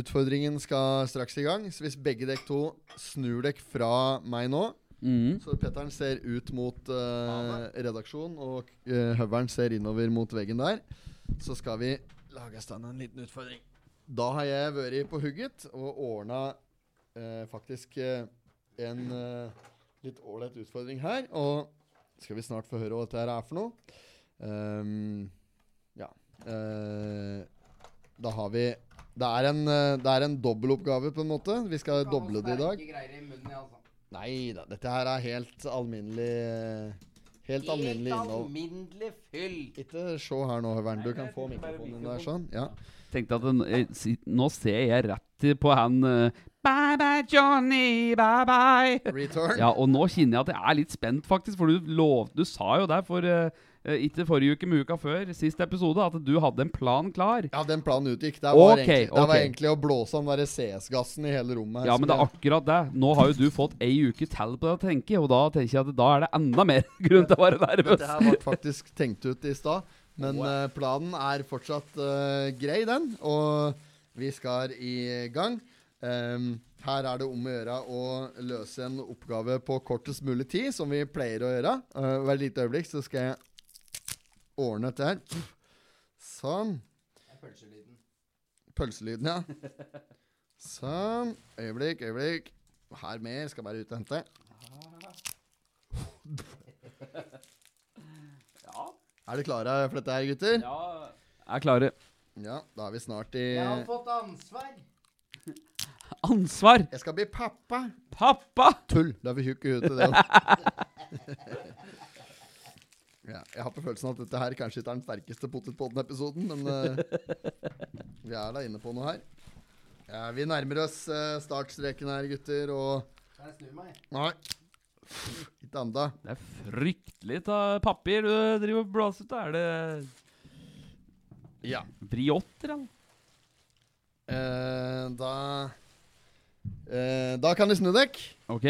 [SPEAKER 6] utfordringen skal straks i gang. Så hvis begge dekk to snur dekk fra meg nå
[SPEAKER 4] mm.
[SPEAKER 6] Så Petteren ser ut mot redaksjonen, og uh, høvelen ser innover mot veggen der. Så skal vi lage stand en liten utfordring. Da har jeg vært på hugget og ordna eh, faktisk eh, en eh, litt ålreit utfordring her. Og skal vi snart få høre hva dette her er for noe. Um, ja. Uh, da har vi Det er en, det er en dobbeltoppgave, på en måte. Vi skal doble det i dag. Altså. Nei da. Dette her er helt alminnelig Helt, alminnelig innhold.
[SPEAKER 5] Helt alminnelig fyll.
[SPEAKER 6] Ikke se her nå, Høvern. Du kan få mikrofonen der sånn. Ja.
[SPEAKER 4] Tenkte at Nå ser jeg rett sitter på han eh, Bye bye, Johnny, bye bye. Return. Ja, og nå kjenner jeg at jeg er litt spent, faktisk. For du, lovte du sa jo der for uh, ikke forrige uke, men uka før, sist episode, at du hadde en plan klar.
[SPEAKER 6] Ja, den planen utgikk. Det var, egentlig, det okay. var egentlig å blåse den CS-gassen i hele rommet.
[SPEAKER 4] ja, men det er akkurat det. Nå har jo du fått ei uke til på det å tenke, og da tenker jeg at da er det enda mer grunn til å være nervøs.
[SPEAKER 6] Det her ble faktisk tenkt ut i stad, men wow. planen er fortsatt uh, grei, den. Og vi skal i gang. Um, her er det om å gjøre å løse en oppgave på kortest mulig tid, som vi pleier å gjøre. Uh, eh, hvert lite øyeblikk så skal jeg ordne dette her. Sånn. Pølselyden. Pølselyden, ja. Sånn. Øyeblikk, øyeblikk. Her med Skal bare ut og hente.
[SPEAKER 5] Ja.
[SPEAKER 6] Er dere klare for dette her, gutter?
[SPEAKER 5] Ja,
[SPEAKER 4] jeg er klare.
[SPEAKER 6] Ja, da er vi snart i
[SPEAKER 5] Jeg har fått ansvar.
[SPEAKER 4] Ansvar?
[SPEAKER 6] Jeg skal bli pappa. Pappa? Tull. Du er for tjukk i huet til det. ja, jeg har på følelsen at dette her kanskje ikke er den sterkeste Potetpodden-episoden, men uh, vi er da inne på noe her. Ja, vi nærmer oss uh, startstreken her, gutter, og Kan jeg snu meg? Nei. Ikke ennå.
[SPEAKER 4] Det er fryktelig ta papir du driver og blåser ut av. Er det
[SPEAKER 6] ja.
[SPEAKER 4] Briotter,
[SPEAKER 6] eller? Eh, da eh, Da kan de snu dekk.
[SPEAKER 4] Ok.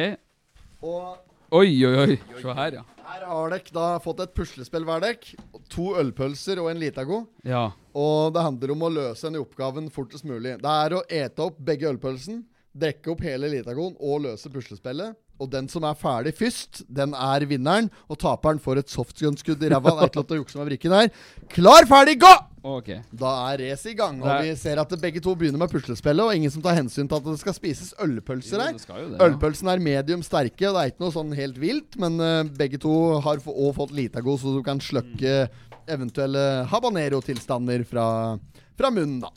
[SPEAKER 6] Og
[SPEAKER 4] Oi, oi, oi. Se her, ja.
[SPEAKER 6] her har dere da fått et puslespill hver dekk. To ølpølser og en Litago.
[SPEAKER 4] Ja.
[SPEAKER 6] Og det handler om å løse denne oppgaven fortest mulig. Det er å ete opp begge ølpølsen drikke opp hele Litagoen og løse puslespillet. Og den som er ferdig først, den er vinneren. Og taperen får et softgunskudd i ræva. Klar, ferdig, gå!
[SPEAKER 4] Okay.
[SPEAKER 6] Da er racet i gang, og vi ser at begge to begynner med puslespillet. Og ingen som tar hensyn til at det skal spises ølpølser
[SPEAKER 4] her.
[SPEAKER 6] Ja. er medium sterke, og det er ikke noe sånn helt vilt, men uh, begge to har også fått Litago, så du kan slukke eventuelle habanero-tilstander fra, fra, munnen, da.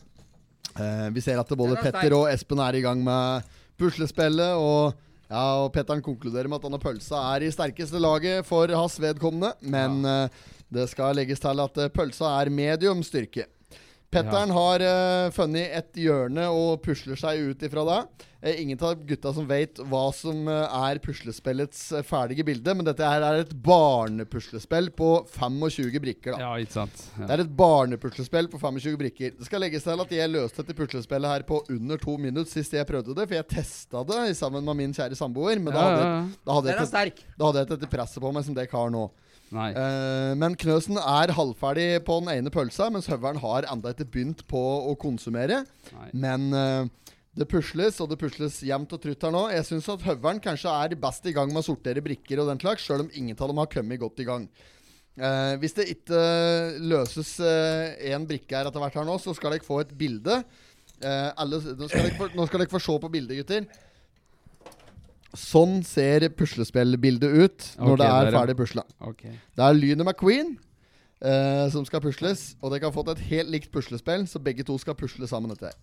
[SPEAKER 6] Uh, vi ser at både Petter og Espen er i gang med puslespillet, og ja, og Petteren konkluderer med at denne pølsa er i sterkeste laget for hans vedkommende, men ja. Eh, det skal legges til at eh, pølsa er medium styrke. Petteren ja. har uh, funnet et hjørne og pusler seg ut ifra det. Uh, ingen av gutta som vet hva som uh, er puslespillets ferdige bilde, men dette her er et barnepuslespill på 25 brikker. da.
[SPEAKER 4] Ja, ikke sant. Ja.
[SPEAKER 6] Det er et barnepuslespill på 25 brikker. Det skal legges til at jeg løste dette puslespillet her på under to minutter sist jeg prøvde det, for jeg testa det sammen med min kjære samboer, men da hadde, da hadde, jeg,
[SPEAKER 5] da hadde jeg,
[SPEAKER 6] da hadde presset på meg som dere har nå. Uh, men Knøsen er halvferdig på den ene pølsa, mens Høveren har enda ikke begynt på å konsumere. Nei. Men uh, det pusles, og det pusles jevnt og trutt her nå. Jeg syns at Høveren kanskje er best i gang med å sortere brikker og den slags, sjøl om ingen av dem har kommet godt i gang. Uh, hvis det ikke løses én brikke her etter hvert her nå, så skal dere få et bilde. Alle, nå, skal dere få, få se på bildet, gutter. Sånn ser puslespillbildet ut når okay, det er ferdig pusla.
[SPEAKER 4] Okay.
[SPEAKER 6] Det er Lynet McQueen uh, som skal pusles, og dere har fått et helt likt puslespill, så begge to skal pusle sammen dette.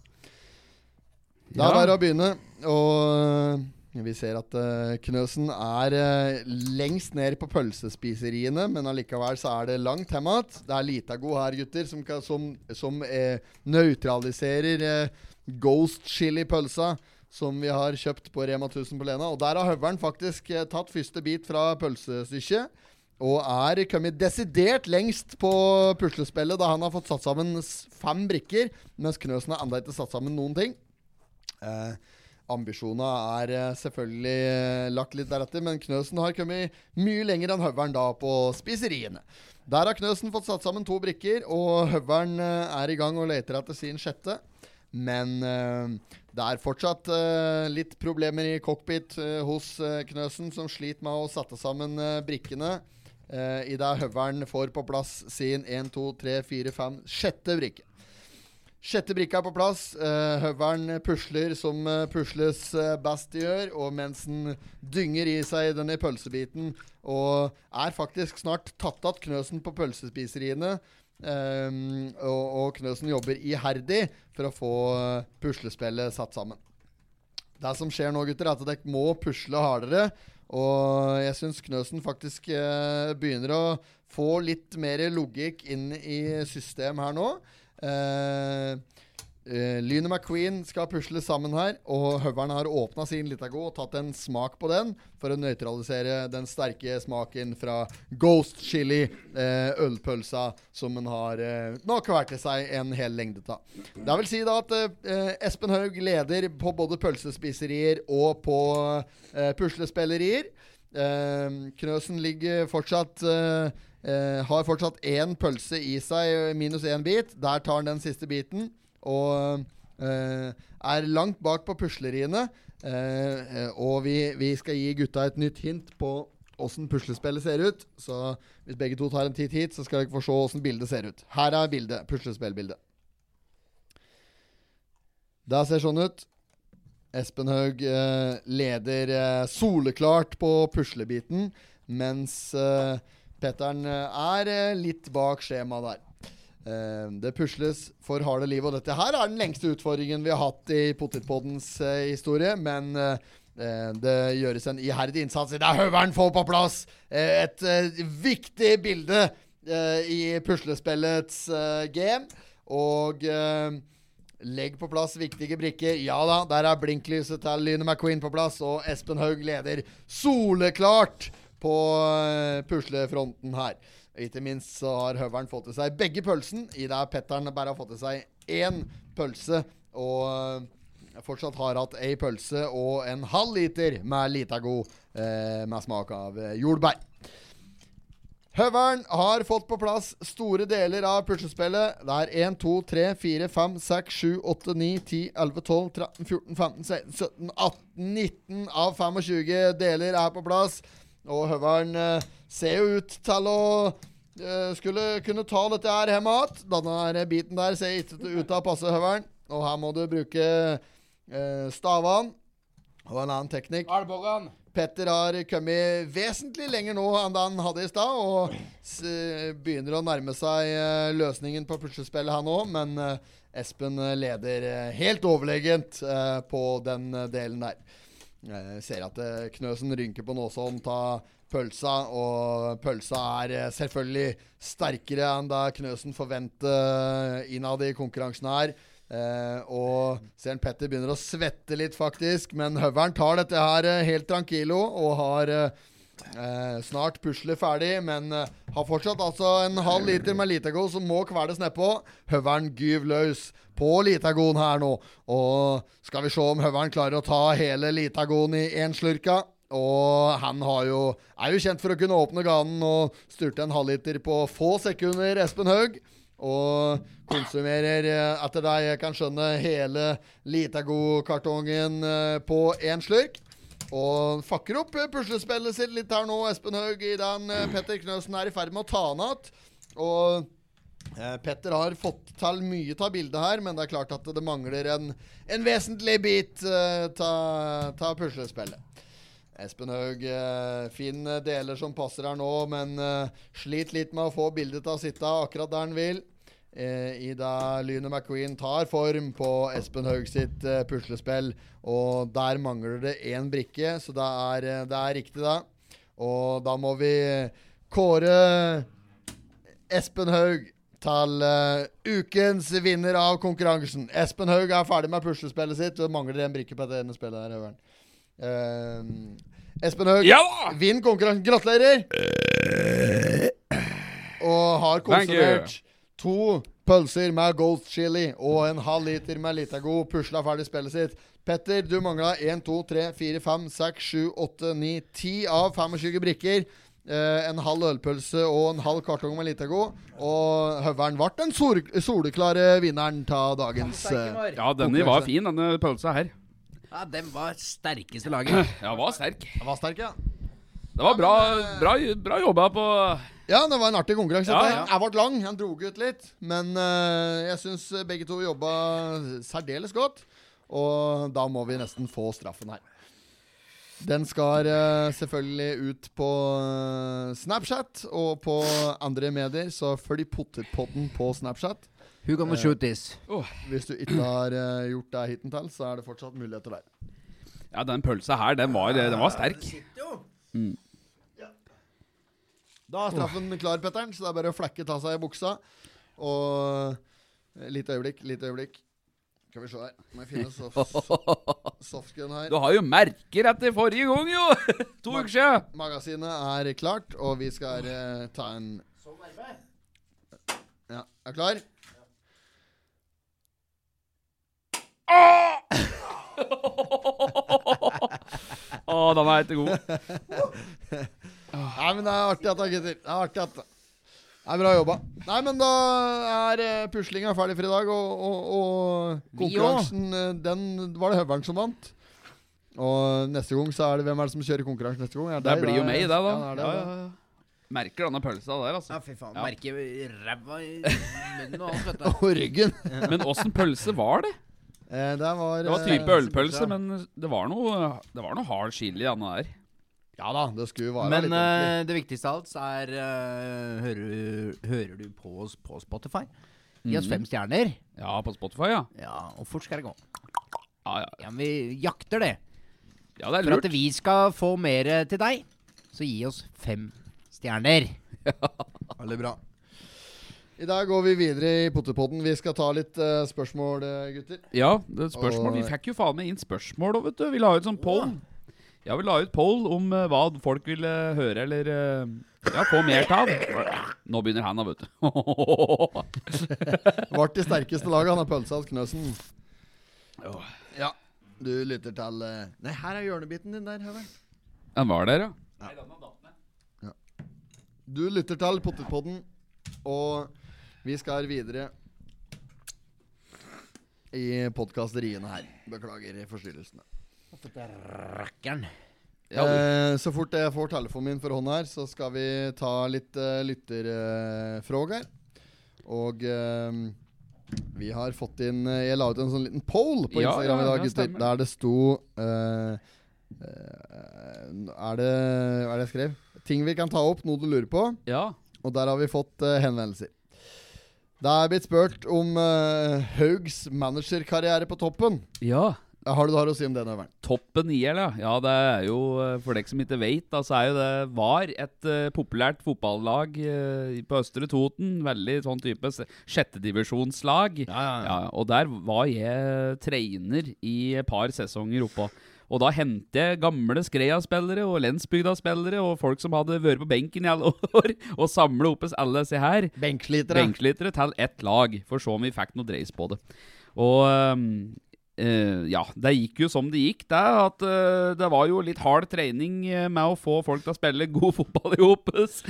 [SPEAKER 6] Da er bare å begynne, og vi ser at uh, Knøsen er uh, lengst ned på pølsespiseriene, men allikevel så er det langt hjem Det er lita god her, gutter, som, kan, som, som uh, nøytraliserer ghost chili-pølsa som vi har kjøpt på Rema 1000 på Lena. Og der har høvelen faktisk eh, tatt første bit fra pølsestykket. Og er kommet desidert lengst på puslespillet, da han har fått satt sammen fem brikker, mens Knøsen har ennå ikke satt sammen noen ting. Eh, Ambisjonene er eh, selvfølgelig eh, lagt litt deretter, men Knøsen har kommet mye lenger enn Høveren da på spiseriene. Der har Knøsen fått satt sammen to brikker, og Høveren er i gang og leter etter sin sjette. Men eh, det er fortsatt eh, litt problemer i cockpit eh, hos Knøsen, som sliter med å sette sammen brikkene. Uh, Idet høvelen får på plass sin 1, 2, 3, 4, 5, sjette brikke. Sjette brikka er på plass. Uh, høvelen pusler som pusles best de gjør. Og mens den dynger i seg denne pølsebiten og er faktisk snart tatt att Knøsen på pølsespiseriene, Um, og, og Knøsen jobber iherdig for å få puslespillet satt sammen. Det som skjer nå, gutter, er at dere må pusle hardere. Og jeg syns Knøsen faktisk eh, begynner å få litt mer logikk inn i system her nå. Eh, Uh, eh, Lyne McQueen skal pusle sammen her, og høveren har åpna sin Litago og tatt en smak på den for å nøytralisere den sterke smaken fra Ghost Chili, uh, ølpølsa som en har uh, nå kvært til seg en hel lengde av. Det vil si da at Espen Haug leder på både pølsespiserier og på puslespillerier. Knøsen ligger fortsatt har fortsatt én pølse i seg, minus én bit. Der tar han den siste biten. Og eh, er langt bak på pusleriene. Eh, og vi, vi skal gi gutta et nytt hint på åssen puslespillet ser ut. Så hvis begge to tar en titt hit, så skal dere få se åssen bildet ser ut. Her er bildet. Puslespillbildet. Det ser sånn ut. Espen Haug eh, leder eh, soleklart på puslebiten, mens eh, Petteren eh, er litt bak skjemaet der. Eh, det pusles for harde liv, og dette her er den lengste utfordringen vi har hatt i Potetpoddens eh, historie. Men eh, det gjøres en iherdig innsats. Der høveren får på plass et viktig bilde i puslespillets game. Og legg på plass viktige brikker. Ja da, der er blinklyset til Lyne McQueen på plass, og Espen Haug leder soleklart på puslefronten her. Ikke minst så har høveren fått til seg begge pølsen, i det Petteren bare har fått til seg én pølse. Og eh, fortsatt har hatt ei pølse og en halv liter med lita god eh, med smak av eh, jordbær. Høveren har fått på plass store deler av puslespillet. Det er 1, 2, 3, 4, 5, 6, 7, 8, 9, 10, 11, 12, 13, 14, 15, 16, 17, 18, 19 av 25 deler er på plass. Og Høveren eh, ser jo ut til å uh, skulle kunne ta dette her hjemme igjen. Denne biten der ser ikke ut til å passe høvelen. Og her må du bruke uh, eh, stavene og en annen teknikk.
[SPEAKER 5] Albogan.
[SPEAKER 6] Petter har kommet vesentlig lenger nå enn han hadde i stad, og eh, begynner å nærme seg løsningen på puslespillet, han òg. Men Espen leder helt overlegent på den delen der. Jeg ser at Knøsen rynker på noe som Ta pølsa. Og pølsa er eh, selvfølgelig sterkere enn da Knøsen forventer eh, innad i konkurransen her. Eh, og Søren Petter begynner å svette litt, faktisk. Men Høveren tar dette her eh, helt tranquilo og har eh, snart puslet ferdig. Men eh, har fortsatt altså en halv liter med Litago som må kveles nedpå. Høveren gyv løs på Litagoen her nå. Og skal vi se om Høveren klarer å ta hele Litagoen i én slurka. Og han jo, er jo kjent for å kunne åpne ganen og styrte en halvliter på få sekunder, Espen Haug. Og konsumerer, etter eh, deg jeg kan skjønne, hele Litago-kartongen eh, på én slurk. Og fakker opp eh, puslespillet sitt litt her nå, Espen Haug, i Petter Knøsen er i ferd med å ta han igjen. Og Petter har fått til mye av bildet her, men det er klart at det mangler en, en vesentlig bit av puslespillet. Espen Haug, eh, fin eh, deler som passer her nå, men eh, sliter litt med å få bildet til å sitte akkurat der han vil. i Ida Lyne McQueen tar form på Espen Haug sitt puslespill, og der mangler det én brikke, så det er, det er riktig, da. Og da må vi kåre Espen Haug til ukens vinner av konkurransen. Espen Haug er ferdig med puslespillet sitt. Og mangler en brikke på det ene spillet. her, Høveren. Uh, Espen Haug,
[SPEAKER 4] ja
[SPEAKER 6] vinn konkurransen. Gratulerer! Og har konsumert to pølser med Gold Chili og en halv liter med Litago. Pusla ferdig spillet sitt. Petter, du mangla 1, 2, 3, 4, 5, 6, 7, 8, 9, 10 av 25 brikker. Eh, en halv ølpølse og en halv kartong med Litago. Og Høveren ble den sol soleklare vinneren av dagens eh,
[SPEAKER 4] Ja, denne var fin, denne pølsa her.
[SPEAKER 5] Ja, Den var sterkeste laget.
[SPEAKER 4] Ja, var sterk.
[SPEAKER 5] Den var sterk,
[SPEAKER 4] ja. Det var bra, eh, bra, bra jobba på
[SPEAKER 6] Ja, det var en artig konkurranse. Ja, ja. Jeg ble lang, han dro ut litt. Men uh, jeg syns begge to jobba særdeles godt. Og da må vi nesten få straffen her. Den skal uh, selvfølgelig ut på uh, Snapchat og på andre medier, så følg potterpotten på Snapchat.
[SPEAKER 5] Who gonna eh, shoot this? Oh.
[SPEAKER 6] Hvis du ikke har eh, gjort det hittil, så er det fortsatt muligheter der.
[SPEAKER 4] Ja, den pølsa her, den var, den var sterk. Mm. Ja.
[SPEAKER 6] Da er straffen klar, Petter'n, så det er bare å flekke ta seg i buksa. Og eh, Lite øyeblikk, lite øyeblikk. Skal vi se her. Må jeg finne
[SPEAKER 4] soft, her. Du har jo merker etter forrige gang, jo! to uker siden.
[SPEAKER 6] Magasinet er klart, og vi skal uh, ta en Sånn arbeid. Ja, er klar?
[SPEAKER 4] Å, den er helt god.
[SPEAKER 6] Nei, men det er artig at da, gutter. Det er artig at det er bra jobba. Nei, men da er eh, puslinga ferdig for i dag, og, og, og konkurransen, eh, den var det Høveren som vant. Og neste gang så er det hvem er
[SPEAKER 4] det
[SPEAKER 6] som kjører konkurransen neste gang? Er
[SPEAKER 4] det, det blir jo meg, det, da. Ja, det det, ja, ja, Merker denne pølsa der, altså.
[SPEAKER 5] Ja, fy faen. Merker ræva i
[SPEAKER 6] munnen og alt, vet du. og ryggen.
[SPEAKER 4] Men åssen pølse var det?
[SPEAKER 6] Eh, det,
[SPEAKER 4] var,
[SPEAKER 6] det var
[SPEAKER 4] eh, type ølpølse, men det var noe, det var noe hard chili i der.
[SPEAKER 6] Ja da, det skulle
[SPEAKER 5] være Men litt uh, det viktigste av alt er uh, hører, hører, du på oss på Spotify? Gi oss mm. fem stjerner.
[SPEAKER 4] Ja, på Spotify, ja.
[SPEAKER 5] ja og fort skal det gå.
[SPEAKER 4] Ja,
[SPEAKER 5] ja. ja vi jakter det.
[SPEAKER 4] Ja, det er
[SPEAKER 5] lurt. For at vi skal få mer til deg, så gi oss fem stjerner. Ja.
[SPEAKER 6] Veldig bra. I dag går vi videre i potetpodden. Vi skal ta litt uh, spørsmål, eh, gutter.
[SPEAKER 4] Ja, spørsmål. Og... Vi fikk jo faen meg inn spørsmål òg, vet du. Vi la ut sånn poll. Ja, vi la ut poll om uh, hva folk ville høre eller uh, ja, få mer av. Nå begynner han, vet du.
[SPEAKER 6] Vart de sterkeste laget, han har pølsa hos Knøsen. Ja, du lytter til uh, Nei, her er hjørnebiten din der, Høver.
[SPEAKER 4] Den var der, ja. Nei, den var
[SPEAKER 6] ja. Du lytter til Potetpodden, og vi skal videre i podkasteriene her. Beklager forstyrrelsene. Eh, så fort jeg får telefonen min for hånda her, så skal vi ta litt uh, eh, lytterfrågor. Uh, og uh, vi har fått inn eh, Jeg la ut en sånn liten poll på ja, Instagram i dag, ja, der det sto er det hva er det jeg skrev? Ting vi kan ta opp, noe du lurer på.
[SPEAKER 4] Ja.
[SPEAKER 6] Og der har vi fått henvendelser. Det er blitt spurt om uh, Haugs managerkarriere på toppen.
[SPEAKER 4] Ja.
[SPEAKER 6] Har du det å si om det, Nøveren?
[SPEAKER 4] Toppen i ja. ja. Det er jo, eh, for dere som ikke vet, så altså, er jo det var et uh, populært fotballag uh, på Østre Toten. Veldig sånn type sjettedivisjonslag.
[SPEAKER 6] Ja,
[SPEAKER 4] ja, ja. ja, og der var jeg trener i et par sesonger oppå. Og da henter jeg gamle Skreia-spillere og Lensbygda-spillere og folk som hadde vært på benken i alle år, og samler opp alle disse her
[SPEAKER 5] benkslitere.
[SPEAKER 4] benkslitere til ett lag, for å se om vi fikk noe dreis på det. Og øh, ja, det gikk jo som det gikk, det. At øh, det var jo litt hard trening eh, med å få folk til å spille god fotball i Opes.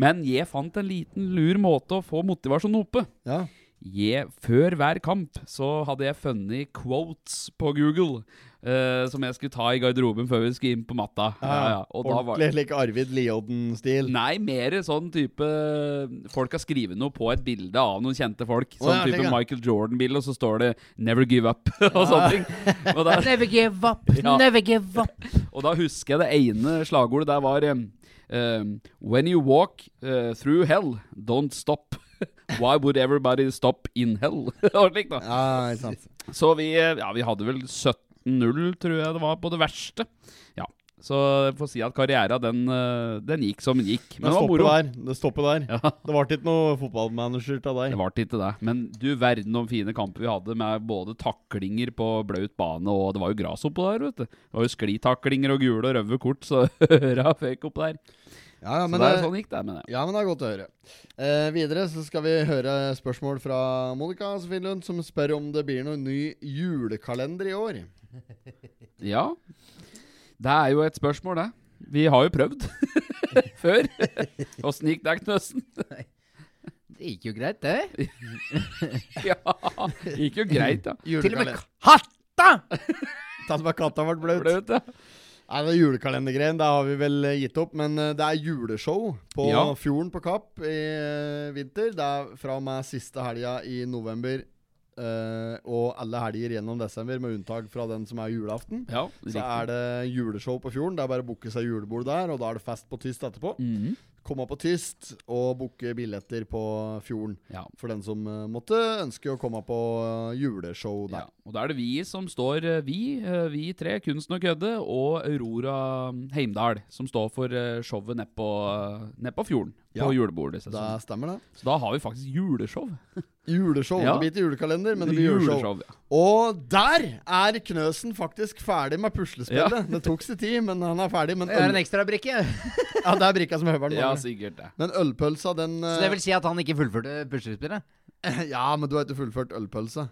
[SPEAKER 4] Men jeg fant en liten lur måte å få motivasjonen oppe.
[SPEAKER 6] Ja.
[SPEAKER 4] Jeg, før hver kamp så hadde jeg funnet quotes på Google Uh, som jeg skulle ta i garderoben før vi skulle inn på matta. Ja,
[SPEAKER 6] ja, ja. Ordentlig like Arvid Liodden-stil?
[SPEAKER 4] Nei, mer sånn type eh, Folk har skrevet noe på et bilde av noen kjente folk. Sånn oh, type Michael Jordan-bilde, og så står det 'Never give up' og sånne ting. Og der, never give up, never give up. Og da husker jeg det ene slagordet der var um, 'When you walk uh, through hell, don't stop'. Why would everybody stop in hell? og slik sant. Så vi, ja, vi hadde vel 70 15-0, tror jeg det var, på det verste. Ja, så jeg får si at karriera, den, eh, den gikk som den gikk.
[SPEAKER 6] Men det, det Der. Det stopper der. Ja. Det ble ikke noe fotballmanager til deg. Det ble ikke det.
[SPEAKER 4] Men du verden om fine kamper vi hadde, med både taklinger på Bløt bane, og det var jo gress oppå der, vet du. Det var jo sklitaklinger og gule og røde kort, så øra fikk opp der.
[SPEAKER 6] Ja,
[SPEAKER 4] ja, men så det, er sånn gikk det
[SPEAKER 6] med det. Ja, men det
[SPEAKER 4] er
[SPEAKER 6] godt å høre. Eh, videre så skal vi høre spørsmål fra Monica Finlund, som spør om det blir noen ny julekalender i år
[SPEAKER 4] ja. Det er jo et spørsmål, det. Vi har jo prøvd før. Åssen gikk
[SPEAKER 5] det, Knøsen? det gikk jo greit,
[SPEAKER 4] det. ja, det gikk jo greit, da.
[SPEAKER 5] Til og med
[SPEAKER 6] katta! Tatt med katta ble bløt. bløt ja. Nei, det Julekalendergreien det har vi vel eh, gitt opp, men eh, det er juleshow på ja. Fjorden på Kapp i eh, vinter. Det er fra og med siste helga i november eh, og alle helger gjennom desember, med unntak fra den som er julaften,
[SPEAKER 4] ja,
[SPEAKER 6] så er det juleshow på Fjorden. Det er bare å booke seg julebord der, og da er det fest på tyst etterpå.
[SPEAKER 4] Mm -hmm
[SPEAKER 6] komme på Tyst og booke billetter på Fjorden.
[SPEAKER 4] Ja.
[SPEAKER 6] For den som eh, måtte ønske å komme på eh, juleshow der. Ja.
[SPEAKER 4] Og da er det vi som står eh, Vi, vi tre, Kunsten og kødde, og Aurora mm, Heimdal, som står for showet nede på, ned på Fjorden. Ja. På julebordet.
[SPEAKER 6] Det stemmer det.
[SPEAKER 4] Så da har vi faktisk juleshow.
[SPEAKER 6] Juleshow. Ja. Det blir ikke julekalender, men det blir juleshow. juleshow ja. Og der er Knøsen faktisk ferdig med puslespillet. Ja. Det tok sin tid, men han er ferdig.
[SPEAKER 5] Men det er en ekstrabrikke. ja,
[SPEAKER 6] det er brikka som høveren
[SPEAKER 4] ja, ja, sikkert det.
[SPEAKER 6] Men ølpølsa, den Så
[SPEAKER 5] det vil si at han ikke fullførte puslespillet?
[SPEAKER 6] ja, men du har ikke fullført Ølpølsa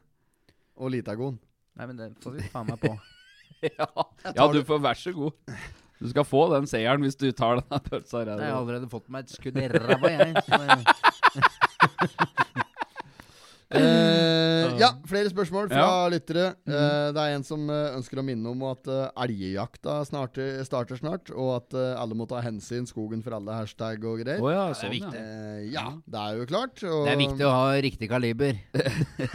[SPEAKER 6] Og Litagon.
[SPEAKER 5] Nei, men det får vi faen meg på.
[SPEAKER 4] ja. ja, du får vær så god. Du skal få den seieren hvis du tar den pølsa.
[SPEAKER 5] Jeg har allerede fått meg et skudd i ræva, jeg. Så...
[SPEAKER 6] Eh, ja, flere spørsmål fra ja. lyttere. Mhm. Eh, det er en som eh, ønsker å minne om at eh, elgjakta starter, starter snart, og at eh, alle må ta hensyn. Skogen for alle, hashtag og greier.
[SPEAKER 4] Oh, ja,
[SPEAKER 6] sånn, det er sånn,
[SPEAKER 4] viktig. Eh,
[SPEAKER 6] ja, det er jo klart.
[SPEAKER 5] Og... Det er viktig å ha riktig kaliber.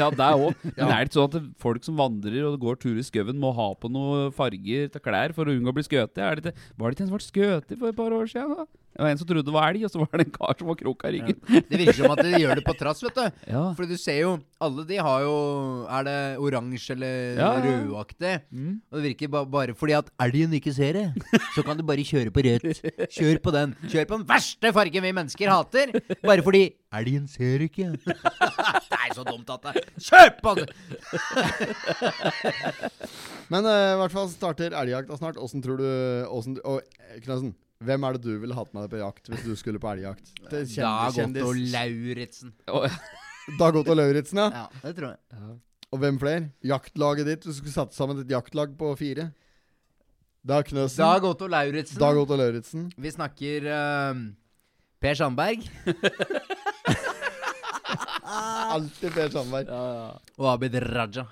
[SPEAKER 4] ja, det òg. Men er det ikke sånn at folk som vandrer og går tur i skauen, må ha på noe farger til klær for å unngå å bli skutt? Var det ikke en som ble skuter for et par år siden? Da? Det var en som trodde
[SPEAKER 5] det
[SPEAKER 4] var elg, og så var det en kar som var kroka i ryggen.
[SPEAKER 5] Ja. Det virker som at
[SPEAKER 4] de
[SPEAKER 5] gjør det på trass, vet du.
[SPEAKER 4] Ja.
[SPEAKER 5] For du ser jo Alle de har jo Er det oransje eller ja, rødaktig?
[SPEAKER 4] Mm.
[SPEAKER 5] Og det virker ba bare fordi at elgen ikke ser det, så kan du bare kjøre på rødt. Kjør på den. Kjør på den verste fargen vi mennesker hater, bare fordi elgen ser ikke. det er så dumt at det Kjør på den!
[SPEAKER 6] Men eh, i hvert fall starter elgjakt snart. Åssen tror du Åssen Knøsen. Hvem er det du ville hatt med deg på jakt hvis du skulle på elgjakt?
[SPEAKER 5] Dag Otto Lauritzen.
[SPEAKER 6] Dag Otto Lauritzen,
[SPEAKER 5] ja. ja. Det tror jeg.
[SPEAKER 6] Og hvem flere? Jaktlaget ditt? Du skulle satt sammen et jaktlag på fire.
[SPEAKER 5] Dag Knøsen. Dag Otto Lauritzen.
[SPEAKER 6] Dag Otto Lauritzen.
[SPEAKER 5] Vi snakker uh, Per Sandberg.
[SPEAKER 6] Alltid Per Sandberg.
[SPEAKER 5] Ja, ja. Og Abid Raja.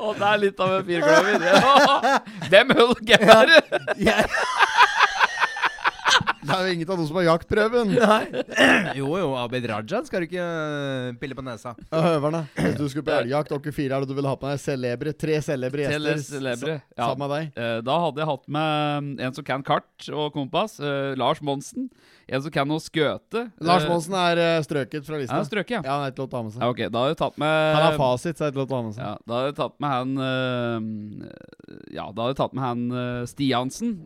[SPEAKER 4] Og det er litt av en firkløver. Dem holder gærent.
[SPEAKER 6] Det er jo ingen av dem som har jaktprøven.
[SPEAKER 5] Nei. Jo jo, Abid Rajan skal du ikke eh, pille på nesa.
[SPEAKER 6] høverne, hvis du skulle på elgjakt, dere fire er det du ville ha på deg? Celebre? Tre celebre
[SPEAKER 4] gjester celebre.
[SPEAKER 6] Ja. sammen
[SPEAKER 4] med deg? Eh, da hadde jeg hatt med en som kan kart og kompass. Eh, Lars Monsen. En som kan noe skøte.
[SPEAKER 6] Lars Monsen er strøket fra lista.
[SPEAKER 4] Han strøket, ja.
[SPEAKER 6] ja han er ikke lov å ta med seg. Ja,
[SPEAKER 4] ok, da har jeg tatt med
[SPEAKER 6] Han har fasit,
[SPEAKER 4] så er
[SPEAKER 6] ikke lov å ta med seg.
[SPEAKER 4] Ja, da har jeg tatt med han Ja, da har jeg tatt med han Stiansen.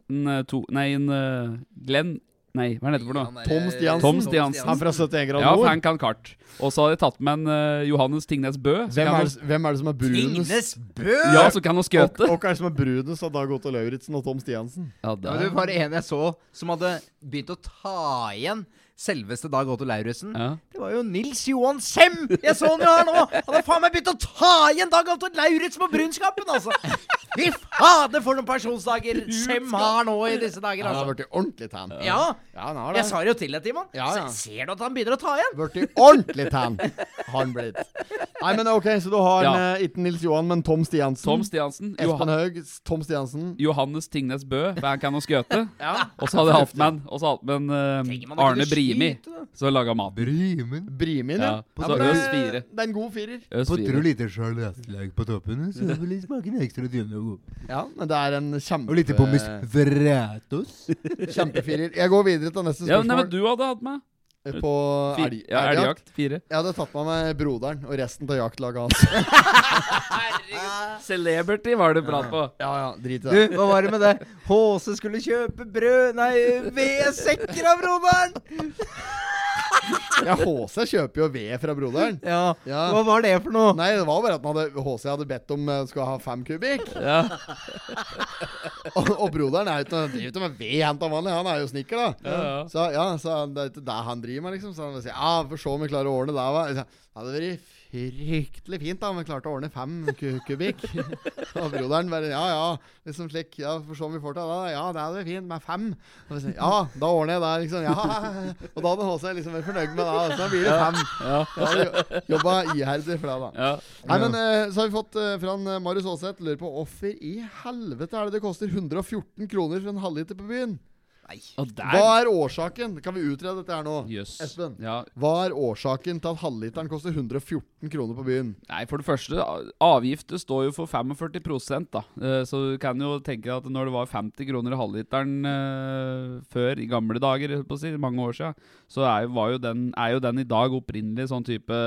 [SPEAKER 4] Nei, en Glenn Nei, hva er det for noe?
[SPEAKER 6] Eh, Tom Stiansen.
[SPEAKER 4] Tom Stiansen.
[SPEAKER 6] Han fra 71 grader
[SPEAKER 4] nord? Ja, Frank han Kart. Og så hadde jeg tatt med en uh, Johannes Tingnes Bø.
[SPEAKER 6] Hvem er,
[SPEAKER 4] det,
[SPEAKER 6] hvem er, det som er brunest? Tingnes Bø!
[SPEAKER 4] Ja, så kan han skjøte
[SPEAKER 6] Og, hva er det som er brunest av Dag Otto Lauritzen og Tom Stiansen? Ja,
[SPEAKER 5] det er... var det en jeg så som hadde begynt å ta igjen selveste Dag Otto Lauritzen. Ja. Det var jo Nils Johan Sem! Jeg så han jo her nå! Han har faen meg begynt å ta igjen Dag Otto Lauritz på Brunskapen, altså! Fy fader, for noen pensjonsdager Sem har nå i disse dager,
[SPEAKER 6] altså. Han har blitt altså. ordentlig tan.
[SPEAKER 5] Ja. ja han har det. Jeg sa det jo til deg, Timon. Ja, ja. Ser du at han begynner å ta igjen? Blitt ordentlig tan,
[SPEAKER 6] han blitt. Nei, men OK, så du har en, eh, ikke Nils Johan, men Tom Stiansen. Tom Stiansen. Espen
[SPEAKER 4] Haug, Tom Stiansen. Johannes Tingnes Bø, Vancan og Skøte. Og så hadde Haltman, og så Haltman eh, uh, Arne Brimi, som laga mat.
[SPEAKER 6] Brimi.
[SPEAKER 4] Brimin. Brimin, ja.
[SPEAKER 5] ja. Så Øs fire.
[SPEAKER 6] Det er
[SPEAKER 5] en god firer. Øs
[SPEAKER 6] på tre liter charleslag på toppen, så det vil smake en ekstra dyne og god.
[SPEAKER 5] Ja, men det er en kjempe...
[SPEAKER 6] Og lite pommes vretos. Kjempefirer. Jeg går videre til neste spørsmål. Ja, men
[SPEAKER 4] du hadde hatt meg. På
[SPEAKER 6] elg, ja, Jeg hadde tatt meg med broderen og resten av jaktlaget
[SPEAKER 4] hans. Herregud. Celebrity var du bra på. Ja,
[SPEAKER 5] ja, drit i det. Du, hva var det med det? HC skulle kjøpe brød Nei, vedsekker av broderen!
[SPEAKER 6] Ja, HC kjøper jo ved fra broderen. Ja. ja.
[SPEAKER 5] Hva var det for noe?
[SPEAKER 6] Nei, Det var bare at HC hadde bedt om uh, eh, skal ha fem kubikk. Ja. og, og, broderen er uten, driver ikke med ved, henta vanlig. Han er jo snekker, da. Ja, så ja, så det er ikke det han driver med, liksom. Så han vil si, ja, får se om vi klarer å ordne det. Det hadde vært fryktelig fint, da. Vi klarte å ordne fem kubikk. og broderen bare Ja, ja, liksom slik. Ja, for sånn vi får til det. Ja, det er det fint med fem. Og Så, ja, da ordner jeg det. Liksom, ja. Og da hadde Håse liksom vært fornøyd med det. Så da blir det fem. Ja. ja. Jobba iherdig for det, da. Ja. Nei, men eh, så har vi fått eh, fra eh, Marius Aaseth lurer på hvorfor i helvete er det det koster 114 kroner for en halvliter på byen? Hva er årsaken? Kan vi utrede dette her nå? Yes. Espen, ja. hva er årsaken til at halvliteren koster 114 kroner på byen?
[SPEAKER 4] Nei, For det første, avgifter står jo for 45 da. Eh, så du kan jo tenke at når det var 50 kroner i halvliteren eh, før, i gamle dager, på å si, mange år siden, så er jo, den, er jo den i dag opprinnelig sånn type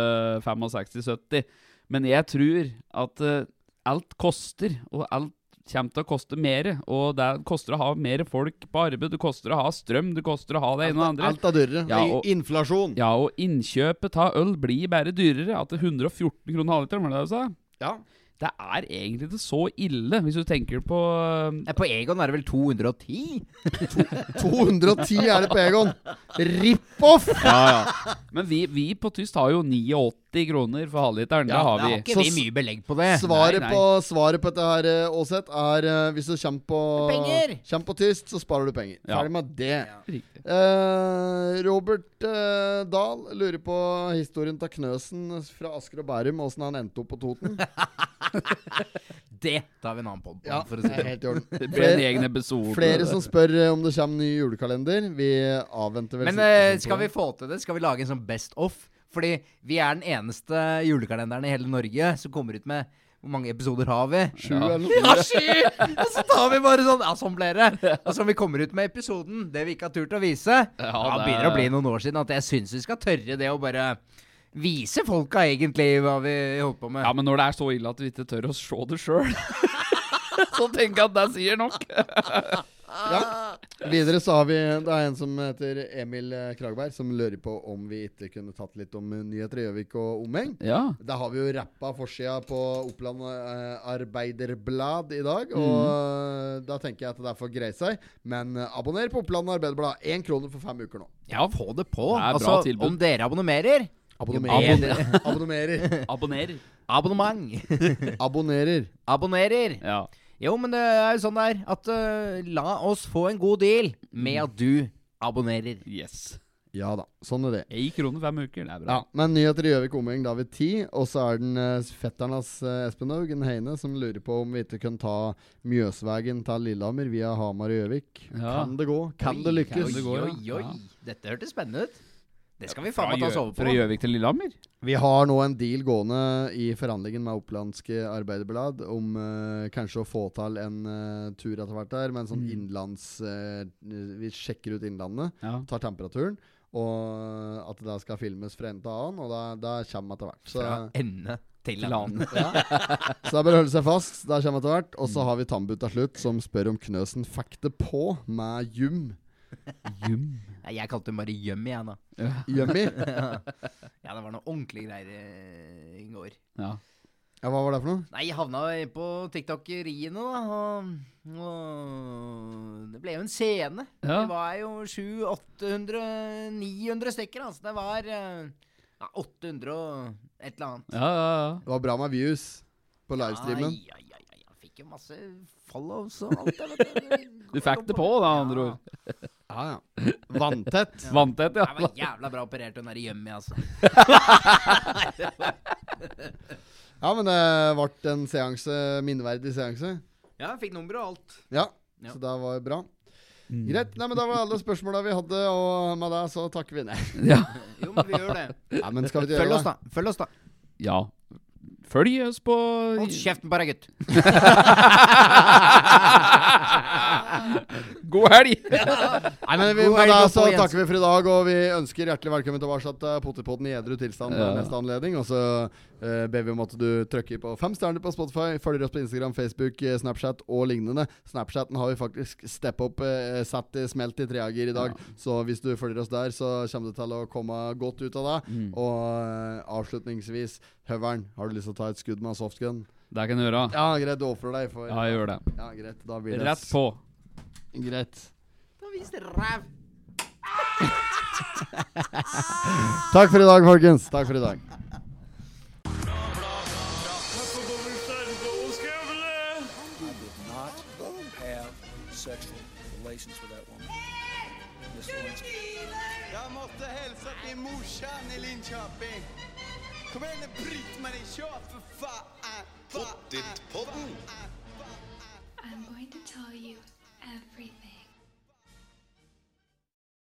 [SPEAKER 4] 65-70. Men jeg tror at eh, alt koster, og alt kommer til å koste mer. Og det koster å ha mer folk på arbeid, det koster å ha strøm, det koster å ha det ene og det andre.
[SPEAKER 6] Alt er dyrere. Ja, og, Inflasjon.
[SPEAKER 4] Ja, og innkjøpet av øl blir bare dyrere. At det er 114 kroner halvliteren, var det du sa? Ja. Det er egentlig ikke så ille, hvis du tenker på
[SPEAKER 5] På Egon er det vel 210?
[SPEAKER 6] 210 er det på Egon! Rip-off! Ja, ja.
[SPEAKER 4] Men vi, vi på Tyst har jo 89 90 kroner for halvliteren. Ja, Da
[SPEAKER 5] har vi. Da har ikke vi mye belegg på det.
[SPEAKER 6] Svaret, nei, nei. På, svaret på, dette her, Åseth, eh, er eh, hvis du kommer på, Penger kommer på tyst, så sparer du penger. Ja. Ferdig med det. Ja. Uh, Robert uh, Dahl lurer på historien til Knøsen fra Asker og Bærum, åssen han endte opp på Toten.
[SPEAKER 5] det tar vi en annen pod på, ja, for å si det.
[SPEAKER 4] Helt sånn. det blir en egen episode.
[SPEAKER 6] Flere som spør om det kommer ny julekalender. Vi avventer
[SPEAKER 5] vel Men skal vi få til det? Skal vi lage en sånn Best Off? Fordi vi er den eneste julekalenderen i hele Norge som kommer ut med hvor mange episoder har vi? Sju ja. eller noe. Ja, sju! Og så tar vi bare sånn Ja, sånn ble det. Og så vi kommer ut med episoden, det vi ikke har turt å vise ja, det begynner å bli noen år siden at jeg syns vi skal tørre det å bare vise folka egentlig hva vi holder på med.
[SPEAKER 4] Ja, men når det er så ille at vi ikke tør å se det sjøl, så tenker jeg at det sier nok.
[SPEAKER 6] ja. Videre så har vi Det er en som heter Emil eh, Kragberg, som lurer på om vi ikke kunne tatt litt om eh, nyheter i Gjøvik og omheng. Ja. Da har vi jo rappa forsida på Oppland eh, Arbeiderblad i dag, mm. og mm. da tenker jeg at det er for greie seg. Men abonner på Oppland Arbeiderblad. Én krone for fem uker nå.
[SPEAKER 5] Ja, få det på. Det er altså, om dere abonnerer Abonnerer.
[SPEAKER 6] Abonnerer.
[SPEAKER 4] Abonnerer. Abonnerer.
[SPEAKER 5] Abonnement.
[SPEAKER 6] Abonnerer.
[SPEAKER 5] Abonnerer. Ja. Jo, men det er jo sånn det er. At uh, la oss få en god deal med at du abonnerer. Yes.
[SPEAKER 6] Ja da, sånn er det. Én krone
[SPEAKER 4] fem uker, det er bra. Ja,
[SPEAKER 6] men nyheter i Gjøvik omgjeng da er vi ti. Og så er den uh, fetteren hans uh, Espen Haugen Heine som lurer på om vi ikke kan ta Mjøsvegen til Lillehammer via Hamar og Gjøvik.
[SPEAKER 5] Ja.
[SPEAKER 6] Kan det gå? Kan oi, det lykkes? Kan det gå,
[SPEAKER 5] ja. Oi, oi, oi. Dette hørtes spennende ut. Det skal vi faen meg ta oss over på. Fra
[SPEAKER 4] Gjøvik til Lillehammer?
[SPEAKER 6] Vi har nå en deal gående i forhandlingen med Opplandske Arbeiderblad om uh, kanskje å få til en uh, tur etter hvert der, men sånn mm. innlands uh, Vi sjekker ut Innlandet, ja. tar temperaturen. Og at det skal filmes fra en til annen, og det, kommer etter hvert. Så, fra
[SPEAKER 5] ende til annen. ja.
[SPEAKER 6] Så det er bare å holde seg fast. Det kommer etter hvert. Og så har vi Tambu til slutt, som spør om Knøsen fikk det på med Jum.
[SPEAKER 5] Jum. Jeg kalte henne bare Yummy, jeg, da.
[SPEAKER 6] Yummy? ja.
[SPEAKER 5] ja, det var noe ordentlige greier eh, i går.
[SPEAKER 6] Ja. Ja, Hva var det for noe?
[SPEAKER 5] Nei, Jeg havna på TikTok-riene, da. Og, og, det ble jo en scene. Ja. Det var jo 700-800-900 stykker. Altså det var eh, ja, 800 og et eller annet. Ja, ja, ja.
[SPEAKER 6] Det var bra med views på livestreamen. Ja, Ja, ja,
[SPEAKER 5] fikk jo masse follows og alt det, du.
[SPEAKER 4] Du fikk det på, da, andre ord.
[SPEAKER 5] Ja, ja.
[SPEAKER 4] Vanntett.
[SPEAKER 5] Ja. Vanntett, ja. Jeg var jævla bra operert, hun der Yummy, altså.
[SPEAKER 6] ja, men eh, det ble en seanse, minneverdig seanse.
[SPEAKER 5] Ja, jeg fikk nummeret og alt.
[SPEAKER 6] Ja, ja. så det var bra. Mm. Greit. Nei, men Da var alle spørsmåla vi hadde, og med det så takker vi ned. Ja. jo, men
[SPEAKER 5] vi gjør det. Ja, men skal vi
[SPEAKER 6] gjøre Følg
[SPEAKER 5] oss, da. Følg oss, da.
[SPEAKER 4] Ja. Følg oss på
[SPEAKER 5] Hold kjeften på deg, gutt!
[SPEAKER 4] God helg!
[SPEAKER 6] Nei, men vi, God helg, da så takker vi for i dag, og vi ønsker hjertelig velkommen tilbake til Potipodden i edru tilstand ja. neste anledning. Og så Uh, ber vi om at du trykker på fem stjerner på Spotify, følger oss på Instagram, Facebook, eh, Snapchat og lignende. Snapchaten har vi faktisk step up, uh, eh, satt i smelt i treager i dag. Ja. Så hvis du følger oss der, så kommer du til å komme godt ut av det. Mm. Og uh, avslutningsvis, Høveren, har du lyst til å ta et skudd med softgun?
[SPEAKER 4] Det kan du gjøre.
[SPEAKER 6] Ja, greit,
[SPEAKER 4] du
[SPEAKER 6] ofrer deg for Ja,
[SPEAKER 4] jeg
[SPEAKER 6] gjør det. Ja, greit, da blir det
[SPEAKER 4] Rett på.
[SPEAKER 5] Greit. Da viser
[SPEAKER 6] ræv. Takk for i dag, folkens. Takk for i dag.